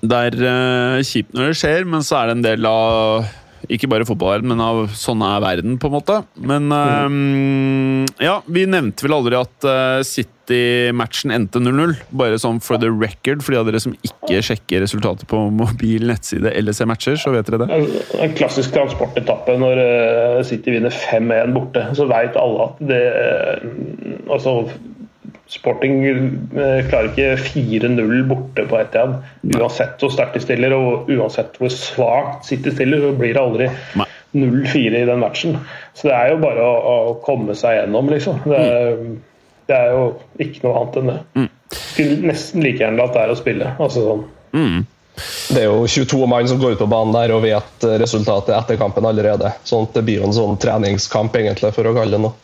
Det er uh, kjipt når det skjer, men så er det en del av ikke bare fotballverden, men av sånn er verden, på en måte. Men um, ja, vi nevnte vel aldri at uh, City-matchen endte 0-0. Bare sånn for the record, for de av dere som ikke sjekker resultatet på mobil nettside eller ser matcher, så vet dere det. En en klassisk transportetappe når uh, City vinner 5-1 borte. Så veit alle at det uh, Altså, Sporting eh, klarer ikke 4-0 borte på Etiad. Uansett hvor sterkt de stiller og uansett hvor svakt City stiller, så blir det aldri 0-4 i den matchen. Så det er jo bare å, å komme seg gjennom, liksom. Det er, det er jo ikke noe annet enn det. Skulle nesten like gjerne latt være å spille. Altså sånn. Det er jo 22 mann som går ut på banen der og vet resultatet etter kampen allerede. Sånn at det blir jo en sånn treningskamp, egentlig, for å kalle det noe.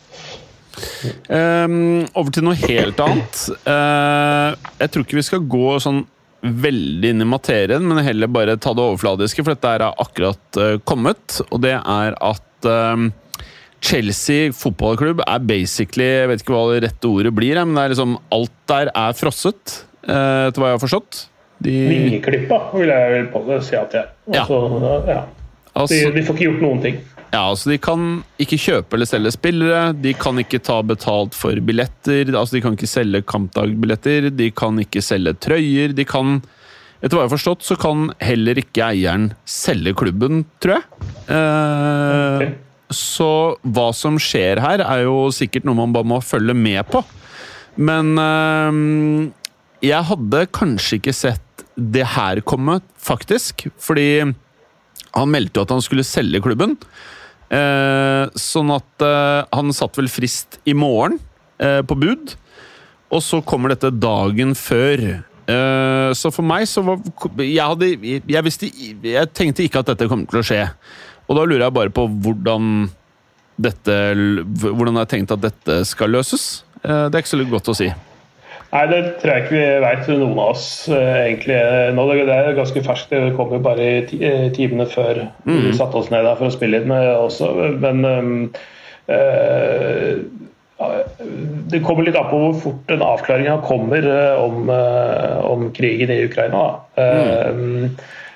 Ehm, over til noe helt annet. Uh, jeg tror ikke vi skal gå sånn veldig inn i materien, men heller bare ta det overfladiske, for dette er akkurat uh, kommet. Og det er at ehm, Chelsea fotballklubb er basically Jeg vet ikke hva det rette ordet blir, men det er liksom alt der er frosset, uh, etter hva jeg har forstått. De, Vingeklippa, vil jeg vel på det si at jeg Ja. altså, ja. De, altså, de får ikke gjort noen ting. Ja, altså De kan ikke kjøpe eller selge spillere, de kan ikke ta betalt for billetter, altså de kan ikke selge kampdagbilletter, de kan ikke selge trøyer, de kan Etter hva jeg har forstått, så kan heller ikke eieren selge klubben, tror jeg. Eh, okay. Så hva som skjer her, er jo sikkert noe man bare må følge med på. Men eh, jeg hadde kanskje ikke sett det her komme, faktisk. Fordi han meldte jo at han skulle selge klubben. Eh, sånn at eh, han satt vel frist i morgen eh, på bud, og så kommer dette dagen før. Så for meg så var jeg, hadde, jeg, visste, jeg tenkte ikke at dette kom til å skje. Og da lurer jeg bare på hvordan dette Hvordan jeg har tenkt at dette skal løses. Det er ikke så godt å si. Nei, det tror jeg ikke vi veit, noen av oss eh, egentlig. Nå, det er ganske ferskt. Det kom jo bare i eh, timene før Mm. vi satte oss ned der for å spille inn eh, også. Men um, eh, det kommer litt an på hvor fort den avklaringa kommer om, eh, om krigen i Ukraina. Da. Mm.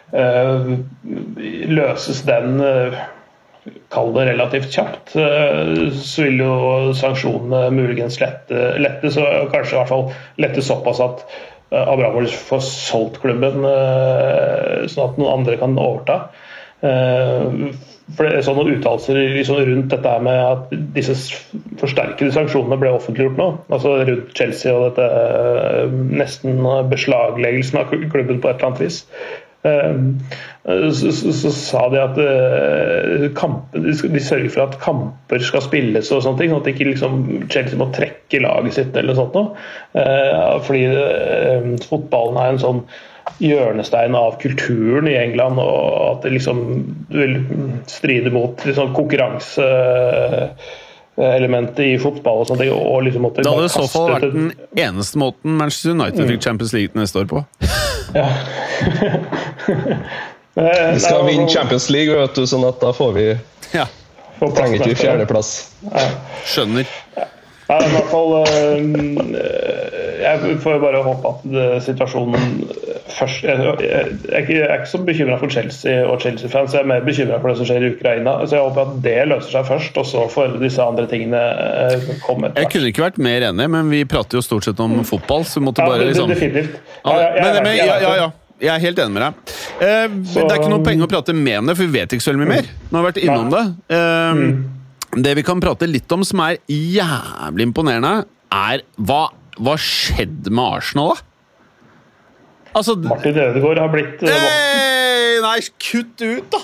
Uh, løses den Kall det relativt kjapt, eh, så vil jo sanksjonene muligens lette, lette så kanskje i hvert fall lette såpass at eh, Abramovic får solgt klubben, eh, sånn at noen andre kan overta. For det er sånne uttalelser liksom rundt dette med at disse forsterkede sanksjonene ble offentliggjort nå, altså rundt Chelsea og dette nesten beslagleggelsen av klubben på et eller annet vis. Eh, Så, så, så sa de at eh, kampen, de, sørger for at kamper skal spilles og sånne ting, sånn at ikke liksom Chelsea må trekke laget sitt eller sånt noe. Eh, Fordi eh, fotballen er en sånn hjørnestein av kulturen i England, og at det liksom vil stride mot liksom, konkurranseelementet i fotball og ting. Og liksom måtte Det hadde i så fall vært den eneste måten Manchester United fikk Champions League neste år på. Ja. Eh, Vi skal vinne Champions League, vet du, sånn at da får vi Ja, trenger ikke vi fjerdeplass. skjønner. Nei, i hvert fall eh, Jeg får bare håpe at det, situasjonen først Jeg, jeg, jeg, er ikke- så bekymra for Chelsea og Chelsea-fans, jeg er mer bekymra for det som skjer i Ukraina. Så jeg håper at det løser seg først, og så får disse andre tingene eh, komme Jeg kunne ikke vært mer enig, men vi prater jo stort sett om fotball, så vi måtte Ja, bare liksom Definitivt. Ja, men, men, ja, ja, ja. Jeg er helt enig med deg. Eh, det er ikke noe poeng å prate med om det, for vi vet ikke så mye mer. Nå har vi vært innom det. Eh, Det vi kan prate litt om som er jævlig imponerende, er hva, hva skjedde med Arsenal, da? Altså Martin Ødegaard har blitt hey, Nei, kutt ut, da!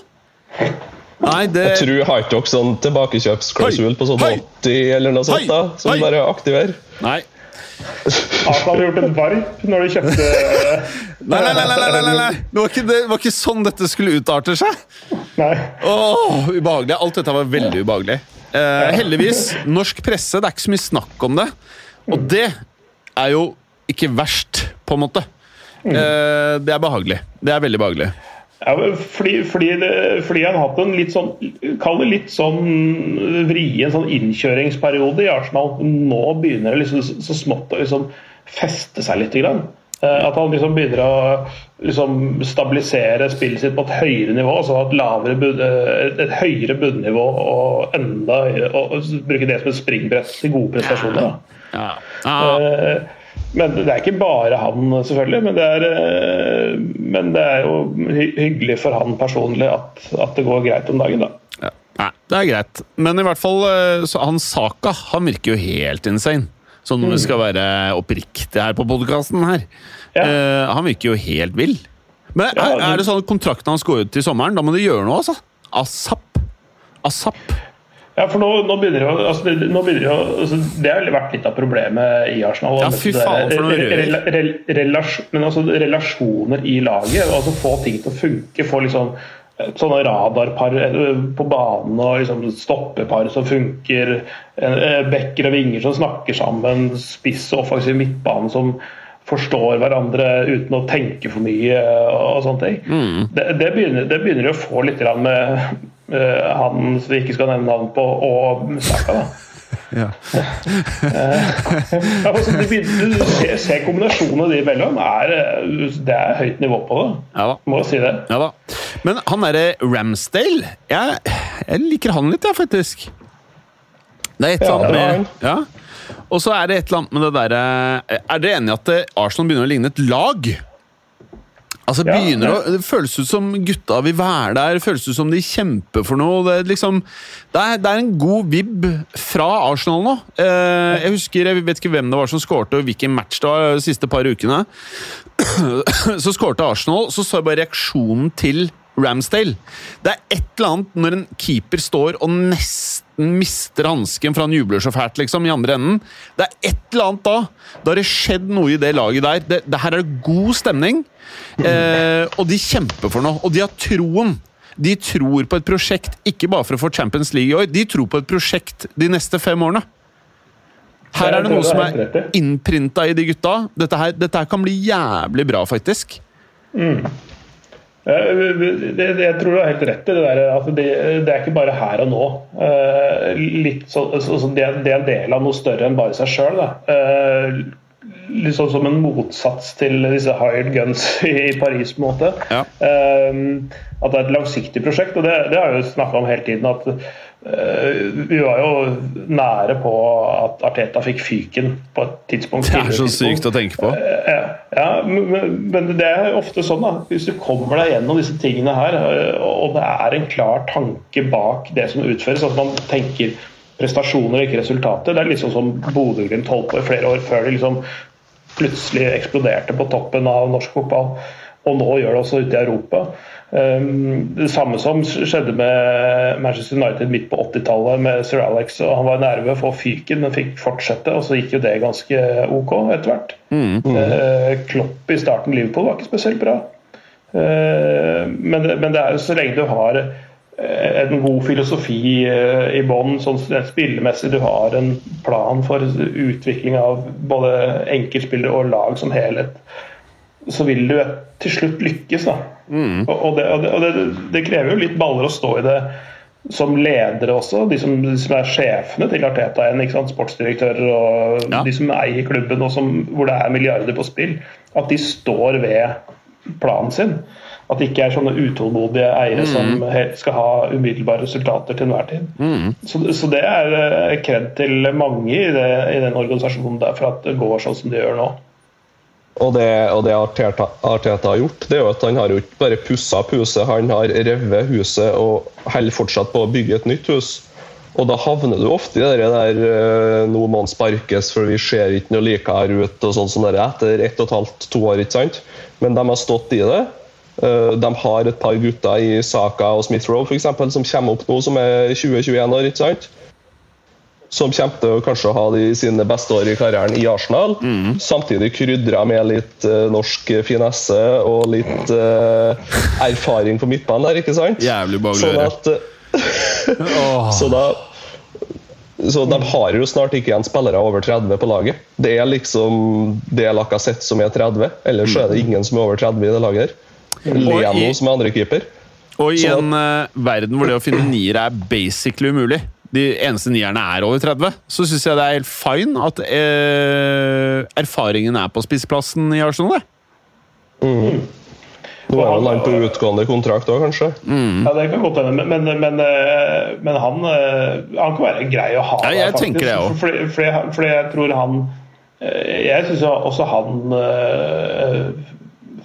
Nei, det Jeg tror har ikke dere sånn tilbakekjøpsklausul på sånn Hei! 80 eller noe sånt, da, som Hei! bare aktiverer? Nei. Arsenal hadde gjort en varp når de kjøpte eh, Nei, nei, nei, nei, nei, nei, nei. Det, var ikke, det var ikke sånn dette skulle utarte seg. Nei. Åh, ubehagelig. Alt dette var veldig ubehagelig. Eh, heldigvis, norsk presse, det er ikke så mye snakk om det. Og det er jo ikke verst, på en måte. Eh, det er behagelig. Det er veldig behagelig. Ja, fordi, fordi, det, fordi han har hatt en litt sånn Kall det litt sånn vrien sånn innkjøringsperiode i Arsenal. Nå begynner det liksom så smått å liksom feste seg litt. Grann. Eh, At han liksom begynner å liksom stabilisere spillet sitt på et høyere nivå. Altså et, lavere eh, et, høyere bunnivå og enda høyere, og, bruke det som et springbrett til gode prestasjoner. Ja. Ja. Ah, Eh, Men det er ikke bare han, selvfølgelig. Men det er, men det er jo hyggelig for han personlig at, at det går greit om dagen, da. ja. Nei, det er greit. Men i hvert fall, hans så han Saka han virker jo helt insane. Sånn når vi skal være oppriktige her på podkasten her. Ja. Uh, han virker jo helt vill. Men er, er det sånn at kontrakten hans går ut til sommeren? Da må du gjøre noe, altså. Asap. Asap. Ja, for nå, nå begynner jo, altså det, nå begynner jo altså det har vært litt av problemet i Arsenal. Ja, fy faen, for noe rela- relasjon- men altså relasjoner i laget. altså Få ting til å funke. Få liksom sånne radarpar eh, på banen og liksom stoppepar som funker. eh, Bekker og vinger som snakker sammen. Spiss og offensiv midtbane som forstår hverandre uten å tenke for mye eh, og sånne ting. Mm. Det, det, begynner, det begynner å få litt med uh, han som vi ikke skal nevne navn på, og Saka. da. Ja. Ja, altså, de du ser, ser kombinasjonen av de imellom. Er, eh, det er høyt nivå på det. Ja da. Må si det. Ja da. Men han derre Ramsdale jeg, jeg liker han litt, jeg, faktisk. Det er et eller annet med ja. Og så er det et eller annet med det derre Er dere enige i at eh, Arsenal begynner å ligne et lag? Altså Ja, begynner å, Det føles ut som gutta vil være der, føles ut som de kjemper for noe. Det er, liksom, det er, det er en god vib fra Arsenal nå. Eh, jeg husker, jeg vet ikke hvem det var som skårte, og hvilken match det var de siste par ukene. Så skårte Arsenal, så så jeg bare reaksjonen til Ramsdale. Det er et eller annet når en keeper står og nesten mister hansken for han jubler så fælt, liksom, i andre enden. Det er et eller annet da. Da har det skjedd noe i det laget der. Det, det her er god stemning, eh, og de kjemper for noe. Og de har troen. De tror på et prosjekt, ikke bare for å få Champions League i år. De tror på et prosjekt de neste fem årene. Her er det noe som er innprinta i de gutta. Dette her, dette her kan bli jævlig bra, faktisk. Mm. Det, det, jeg tror du har helt rett i det der. at det, det, er ikke bare her og nå. Litt så, så, så det, det, er en del av noe større enn bare seg sjøl. Litt sånn som en motsats til disse hired guns i Paris. på en måte. Ja. At det er et langsiktig prosjekt. og Det, har jeg jo snakka om hele tiden. at Eh, vi var jo nære på at Arteta fikk fyken på et tidspunkt. Det er så sykt å tenke på. Eh, ja, men, det er ofte sånn, da. Hvis du kommer deg gjennom disse tingene her, eh, og det er en klar tanke bak det som utføres, at man tenker prestasjoner og ikke resultater. Det er liksom som Bodø-Glimt holdt på i flere år før de liksom plutselig eksploderte på toppen av norsk fotball. Og nå gjør det også ute i Europa. Ehm, det samme som skjedde med Manchester United midt på 80-tallet med Sir Alex. og Han var nære ved å få fyken, men fikk fortsette, og så gikk jo det ganske OK etter hvert. Mm. Mm. Klopp i starten Liverpool var ikke spesielt bra. Ehm, men, men det er jo så lenge du har eh, en god filosofi eh, i bånn, sånn spillemessig du har en plan for utvikling av både enkeltspillere og lag som helhet, så vil du til slutt lykkes. da. Mm. Og, det, og, det, det, krever jo litt baller å stå i det som ledere også. De som, de som er sjefene til Arteta igjen. Sportsdirektører og ja. de som eier klubben og som, hvor det er milliarder på spill. At de står ved planen sin. At det ikke er sånne utålmodige eiere mm. som skal ha umiddelbare resultater til enhver tid. Mm. Så, så, det er eh, kred til mange i, det, i den organisasjonen der for at det går sånn som det gjør nå. Og det, og det Arteta, Arteta, har gjort, det er jo at han har jo ikke bare pussa opp huset, han har revet huset og holder fortsatt på å bygge et nytt hus. Og da havner du ofte i det der eh, nå må han sparkes, for vi ser ikke noe likere ut og sånn som det etter ett og et halvt, to år. ikke sant? Men de har stått i det. Eh, de har et par gutter i Saka og Smith-Roe som kommer opp nå, som er 20-21 år. ikke sant? Som kommer til å kanskje ha de sine beste år i karrieren i Arsenal. Mm. Samtidig krydra med litt uh, norsk finesse og litt uh, erfaring på midtbanen der, ikke sant? Jævlig sånn at, uh, så da så de har jo snart ikke igjen spillere over 30 på laget. Det er liksom det Lacassette som er 30, ellers er det mm. ingen som er over 30 i det laget. Leno som er andrekeeper. Og i en uh, verden hvor det å finne niere er basically umulig, de eneste nierne er over 30, så syns jeg det er helt fine at eh, erfaringen er på spissplassen i Arsenal. Mm. Nå er han på utgående kontrakt òg, kanskje? Mm. Ja, Det kan godt hende, men, men, men, eh, men han, eh, han, kan være grei å ha. Ja, jeg der, tenker det også. Fordi, fordi, fordi, jeg tror han eh, Jeg syns også han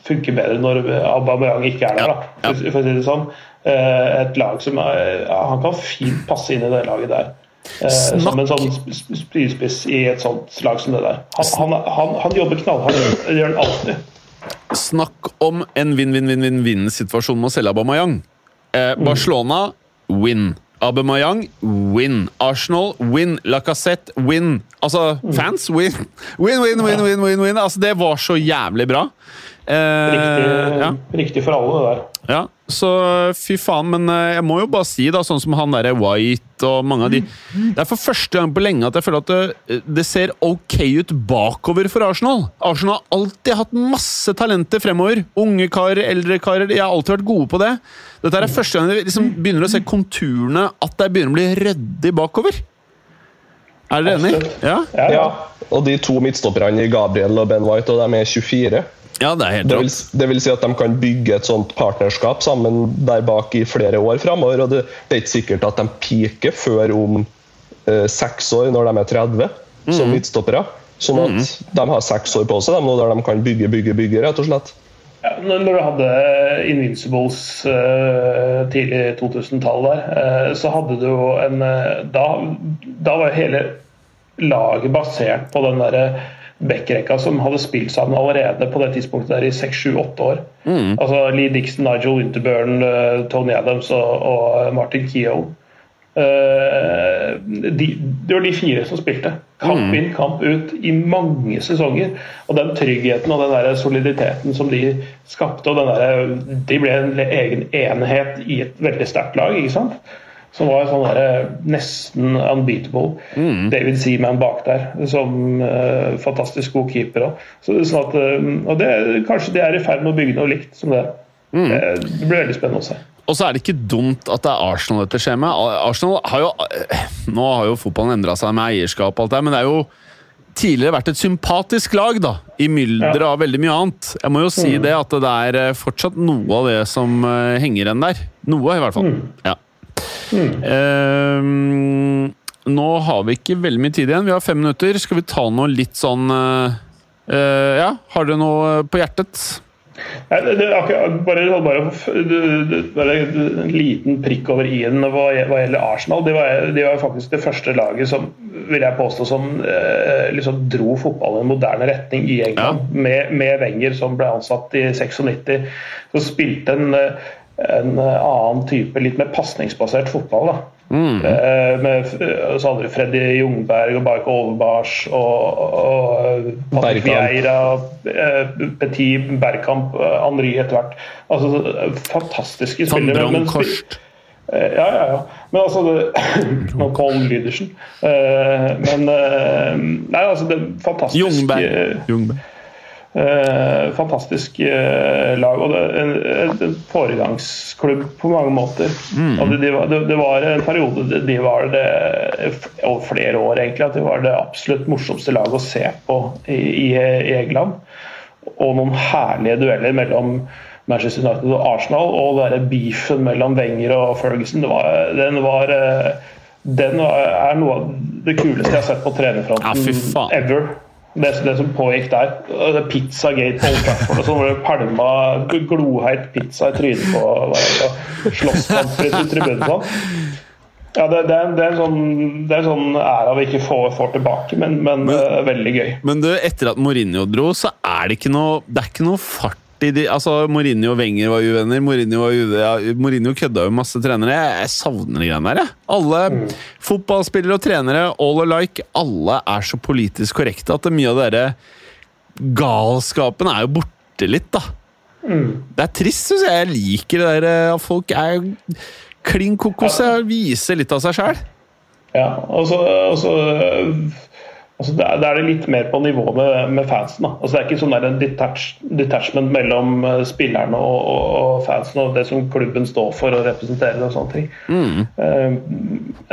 funker bedre når Aubameyang ikke er der, da, for, for å si det sånn. Eh, et lag som er, Han kan fint passe inn i det laget der. Eh, Snakk. Som en sånn spydspiss i et sånt lag som det der. Han, han, han, han jobber knallhardt. Det gjør han alltid. Snakk om en vinn-vinn-vinn-vinn-situasjon med å selge Aubameyang. Eh, mm. Barcelona win. Aubameyang win. Arsenal win. Lacassette win. Altså, mm. fans win. Win, win, win, win, win, win. Altså, det var så jævlig bra. Eh, riktig, ja. riktig, for alle, det der. Ja, så fy faen. Men eh, jeg må jo bare si, da, sånn som han derre White og mange av de Det er for første gang på lenge at jeg føler at det, det, ser ok ut bakover for Arsenal. Arsenal har alltid hatt masse talenter fremover. Unge karer, eldre karer. De har alltid vært gode på det. Dette er første gang vi liksom begynner å se konturene, at det begynner å bli ryddig bakover. Er dere enig? Ja? ja? Og de to midtstopperne, Gabriel og Ben White, og de er 24. Ja, Det er helt det vil, det vil si at de kan bygge et sånt partnerskap sammen der bak i flere år framover. Og det, det, er ikke sikkert at de peaker før om eh, seks år, når de er 30, mm. som midtstoppere. Sånn at mm. de har seks år på seg de, der de kan bygge, bygge, bygge, rett og slett. Ja, når du hadde Invincibles uh, tidlig 2000-tall der, uh, så hadde du jo en uh, da, da var hele laget basert på den derre backrekka som hadde spilt sammen allerede på det tidspunktet der i 6-7-8 år. Altså Lee Dixon, Nigel Winterburn, eh, Tony Adams og, og Martin Keown. Uh, de, det var de fire som spilte. Kamp inn, kamp ut i mange sesonger. Og den tryggheten og den der soliditeten som de skapte, og den der, de ble en egen enhet i et veldig sterkt lag. ikke sant? Som var sånn der, nesten unbeatable. David Seaman bak der, som uh, fantastisk god keeper. Så, sånn at, uh, og det, kanskje de er i ferd med å bygge noe likt som det. Mm. Det blir veldig spennende å se. Og så er det ikke dumt at det er Arsenal dette skjer med. Arsenal har jo Nå har jo fotballen endra seg med eierskap og alt det, men det er jo tidligere vært et sympatisk lag, da. I mylderet av veldig mye annet. Jeg må jo si det at det er eh, fortsatt noe av det som eh, henger igjen der. Noe, i hvert fall. Ja. Ehm, nå har vi ikke veldig mye tid igjen. Vi har fem minutter. Skal vi ta noe litt sånn eh, eh, Ja, har dere noe på hjertet? Nei, det, det, akkurat, bare, bare, det- det- bare en liten prikk over i-en hva, hva gjelder Arsenal. De var, de var faktisk det første laget som vil jeg påstå som eh, liksom dro fotballen i en moderne retning i England. Med, med Wenger som ble ansatt i 96. Så spilte en, eh, en annen type, litt mer pasningsbasert fotball. da. Mm. med eh, så hadde du Freddy Jungberg og Bark Overbars og, og Patrick Bergkamp. Vieira, eh, Petit, Bergkamp, Henri Henry etter hvert. Altså, eh, fantastiske spillere. spi- Eh, Ja, ja, ja. Men altså det, Nå Colin Lydersen. Eh, Men eh, Nei, altså det fantastiske Jungberg. Jungberg. Eh, fantastisk eh, lag. Og det en, en, foregangsklubb på mange måter. Og det, de var, det, det var en periode de- var det over flere år egentlig, at de var det absolutt morsomste laget å se på i, i, i England. Og noen herlige dueller mellom Manchester United og Arsenal. Og den beefen mellom Wenger og Ferguson, det var, den var eh, den er noe av det kuleste jeg har sett på trenerfronten Ja, ever. Det, det som pågikk der. Det Pizzagate på Old Trafford og sånn, hvor det pælma gloheit pizza i trynet på hverandre. Slåsskamper i tribunen og sånn. Ja, det, det, er, det, er en sånn, det er en sånn æra vi ikke får, får tilbake, men, men, eh, veldig gøy. Men du, etter at Mourinho dro, så er det ikke noe, det er ikke noe fart i de Altså, Mourinho og Wenger var uvenner. Mourinho, var uvenner, Mourinho kødda jo masse trenere. Jeg, savner de greiene der, jeg. Alle fotballspillere og trenere, all alike, alle er så politisk korrekte at mye av dere galskapen er jo borte litt, da. Det er trist, syns jeg. Jeg liker det der eh, at folk er klin kokos. Viser litt av seg sjæl. Ja, og så altså da er det litt mer på nivå med, med fansen. Da. Altså det er ikke sånn der en detach, detachment mellom eh, spillerne og, og, og fansen og det som klubben står for og representerer og sånne ting. Eh,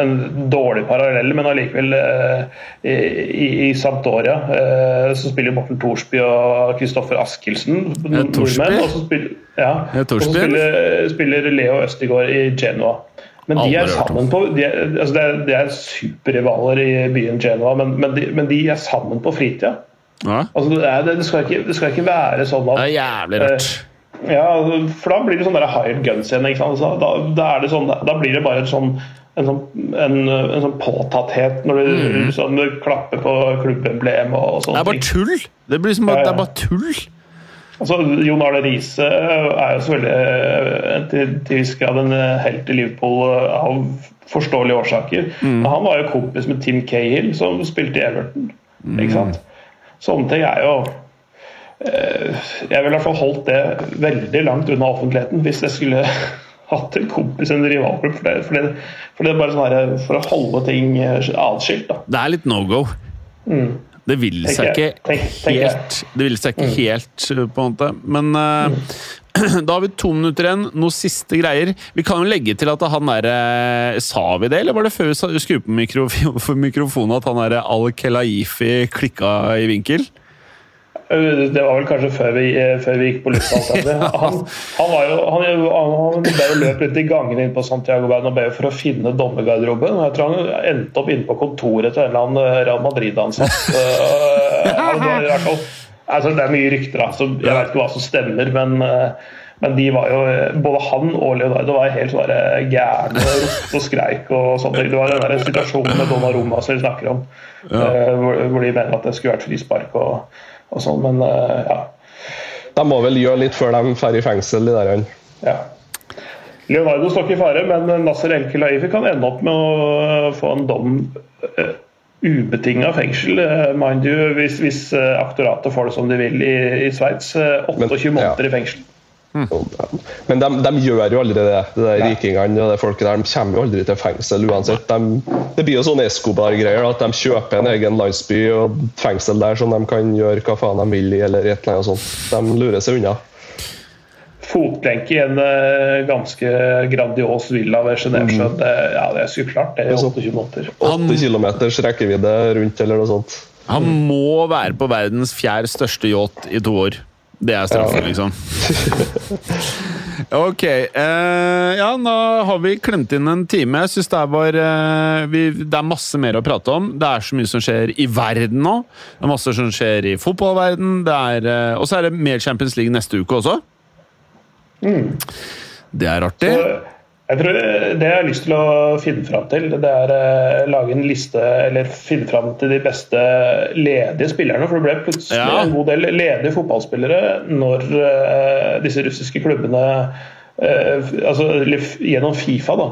en dårlig parallell, men allikevel uh, i, i, i Sampdoria eh, så spiller Morten Thorsby og Kristoffer Askildsen nordmenn. Og så spiller, ja, og så spiller, spiller Leo Østigård i Genoa. Men de er sammen på de er, altså det, er, de er superrivaler i byen Genoa, men, men, de, men de er sammen på fritida. Ja. Altså det, er, det, skal ikke, det skal ikke være sånn Det er jævlig rart. ja, altså, For da blir det sånn hired guns igjen. Altså, da, da, sånn, da blir det bare sånn en sånn, en, en sånn påtatthet når du, sånn, du klapper på klubbemblem og, og Det er bare tull! Det blir som at Ja, ja. det er bare tull. Altså, Jon Arne Riise er jo selvfølgelig eh, til til viss grad en eh, helt i Liverpool eh, av forståelige årsaker. Mm. Men han var jo kompis med Tim Cahill, som spilte i Everton. Ikke sant? Sånne ting er jo Jeg ville i hvert fall holdt det veldig langt unna offentligheten hvis jeg skulle hatt en kompis i en rivalklubb. For det, for det, for det er bare sånn her, for å holde ting atskilt. da. Det er litt no go. Det vil seg Mm. Ikke Tenk-. Mm. helt Det vil seg ikke helt, uh, på en måte. Men uh, da har vi to minutter igjen. Noen siste greier. Vi kan jo legge til at han derre Sa vi det, eller var det før vi skrudde på mikrofonen at han derre Al-Kelaifi klikka i vinkel? Eh, Det var vel kanskje før vi, eh, før vi gikk på lufta. Han, han, var jo, han, han, han ble jo løp litt i gangene inn på Santiago Bernabeu for å finne dommergarderoben. Jeg tror han endte opp inne på kontoret til en eller annen Real Madrid-ansatt. Eh, altså, det er mye rykter, da, så jeg vet ikke hva som stemmer. men eh, men de var jo, både han og Leonardo var helt sånn gærne og ropte og skreik. og sånt. Det var den der situasjonen med Donnarumma som vi snakker om. eh, Hvor, hvor de mener at det skulle vært frispark. og og, sånn, men eh, ja. De må vel gjøre litt før de drar i fengsel, de der. ja. Leonardo står ikke i fare, men Nasser Enkel Aifi kan ende opp med å få en dom uh, ubetinga fengsel, eh, mind you, hvis, hvis eh, aktoratet får det som de vil i, i Sveits. eh, 28 Men, ja. måneder i fengsel. Men de, de gjør jo aldri det. de der rikingene og det folket der, de kommer jo aldri til fengsel uansett. De, det blir jo sånne Escobar-greier. At de kjøper en egen landsby og fengsel der som de kan gjøre hva faen de vil i, eller et eller annet sånt. De lurer seg unna. Fotlenke i en eh, ganske grandios villa ved Genévesjøen. Mm. Ja, det er så klart. Det er 28 måneder. Han- 8 km rekkevidde rundt, eller noe sånt. Han må være på verdens fjerde største yacht i to år. Det er straffe, Ja. liksom. Ok. Eh, ja, nå har vi klemt inn en time. Jeg synes det bare eh, vi, Det er masse mer å prate om. Det er så mye som skjer i verden nå. Det er masse som skjer i fotballverden. Det er, eh, og så er det mer Champions League neste uke også. Det er artig. Så Jeg tror Det jeg har lyst til å finne fram til, det er å lage en liste eller finne fram til de beste ledige spillerne. For det ble plutselig Ja. en god del ledige fotballspillere når eh, disse russiske klubbene eh, altså, Gjennom Fifa da,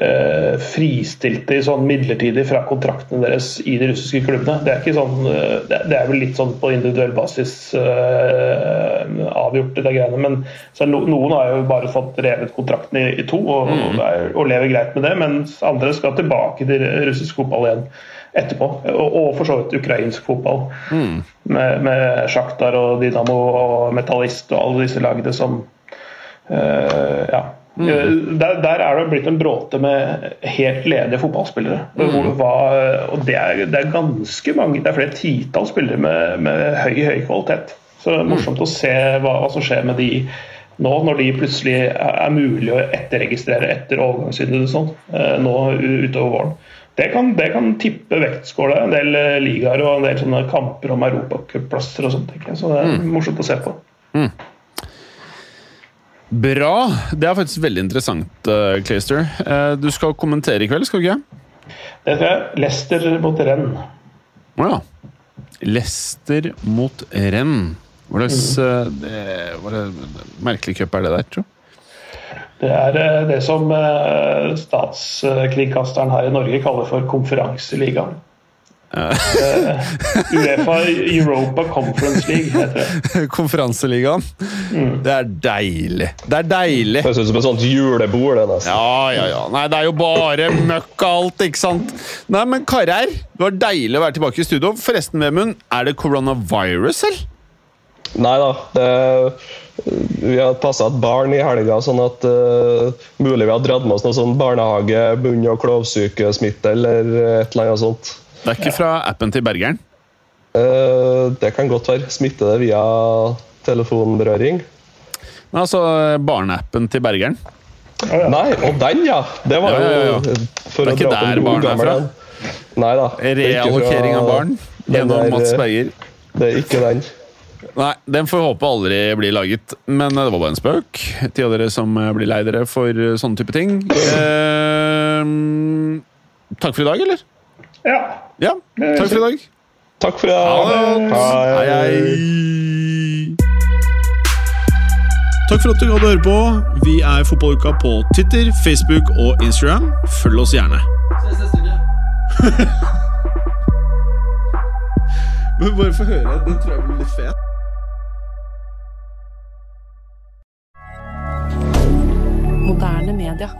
eh, fristilte i sånn midlertidig fra kontraktene deres i de russiske klubbene. Det er, ikke sånn, eh, det er vel litt sånn på individuell basis eh, avgjort, det greiene. Men noen har jo bare fått revet kontrakten i, i to og, og, er- og lever greit med det, mens andre skal tilbake til russisk fotball igjen etterpå. Og, og for så vidt ukrainsk fotball. Med, med Sjaktar og Dynamo og Metallist og alle disse lagene som uh, ja. Eh, Der, der er det blitt en bråte med helt ledige fotballspillere. Mm. hva, og det er, det er ganske mange, det er flere titalls spillere med, med høy høy kvalitet. Så det er morsomt å se hva, hva som skjer med de nå, når de plutselig er, mulig å etterregistrere etter overgangsvinduet sånn, eh, nå utover våren. Det kan, det kan tippe vektskåla en del eh, ligaer og en del kamper om europacupplasser og sånt. Så det er morsomt å se på. Bra. Det er faktisk veldig interessant, uh, Clayster. Uh, du skal kommentere i kveld, skal du ikke? Det skal jeg. Lester mot Renn. Å ja. Lester mot Renn. Hva slags eh, er det, merkelig cup er det der, tro? Det er eh, det som eh, statskringkasteren her i Norge kaller for konferanseligaen. Eh, Uefa Europa Conference League heter det. Konferanseligaen. Det er deilig. Det er deilig. Høres ut som et sånt julebord. det nesten. Ja, ja, ja. Nei, det er jo bare møkk og alt, ikke sant? Nei, men karer, det var deilig å være tilbake i studio. Forresten, Vemund, er det coronavirus, eller? Nei da. Det, vi har passa et barn i helga, sånn at uh, mulig vi har dratt med oss noe sånn barnehage, bunn- og klovsykesmitte eller et eller annet sånt. Det er ikke fra appen til Bergeren. Uh, det kan godt være. Smitter det via telefonberøring? Men altså barneappen til Bergeren. Nei, og den, ja! Det var Ja, ja, ja. jo For Det er ikke dra der barn er fra? Nei da. er Reallokering av barn gjennom der, Mats eh, Berger. Det er ikke den. Nei, den får vi håpe aldri blir laget. Men eh, det var bare en spøk til av dere som blir lei dere for sånne type ting. Eh, takk for i dag, eller? Ja. ja. Takk for i dag. Takk for i dag. Hei. Hei. Takk for at du hadde å høre på. Vi er Fotballuka på Twitter, Facebook og Instagram. Følg oss gjerne. Ses neste uke. Men bare få høre. Den tror jeg blir litt fet. Moderne media.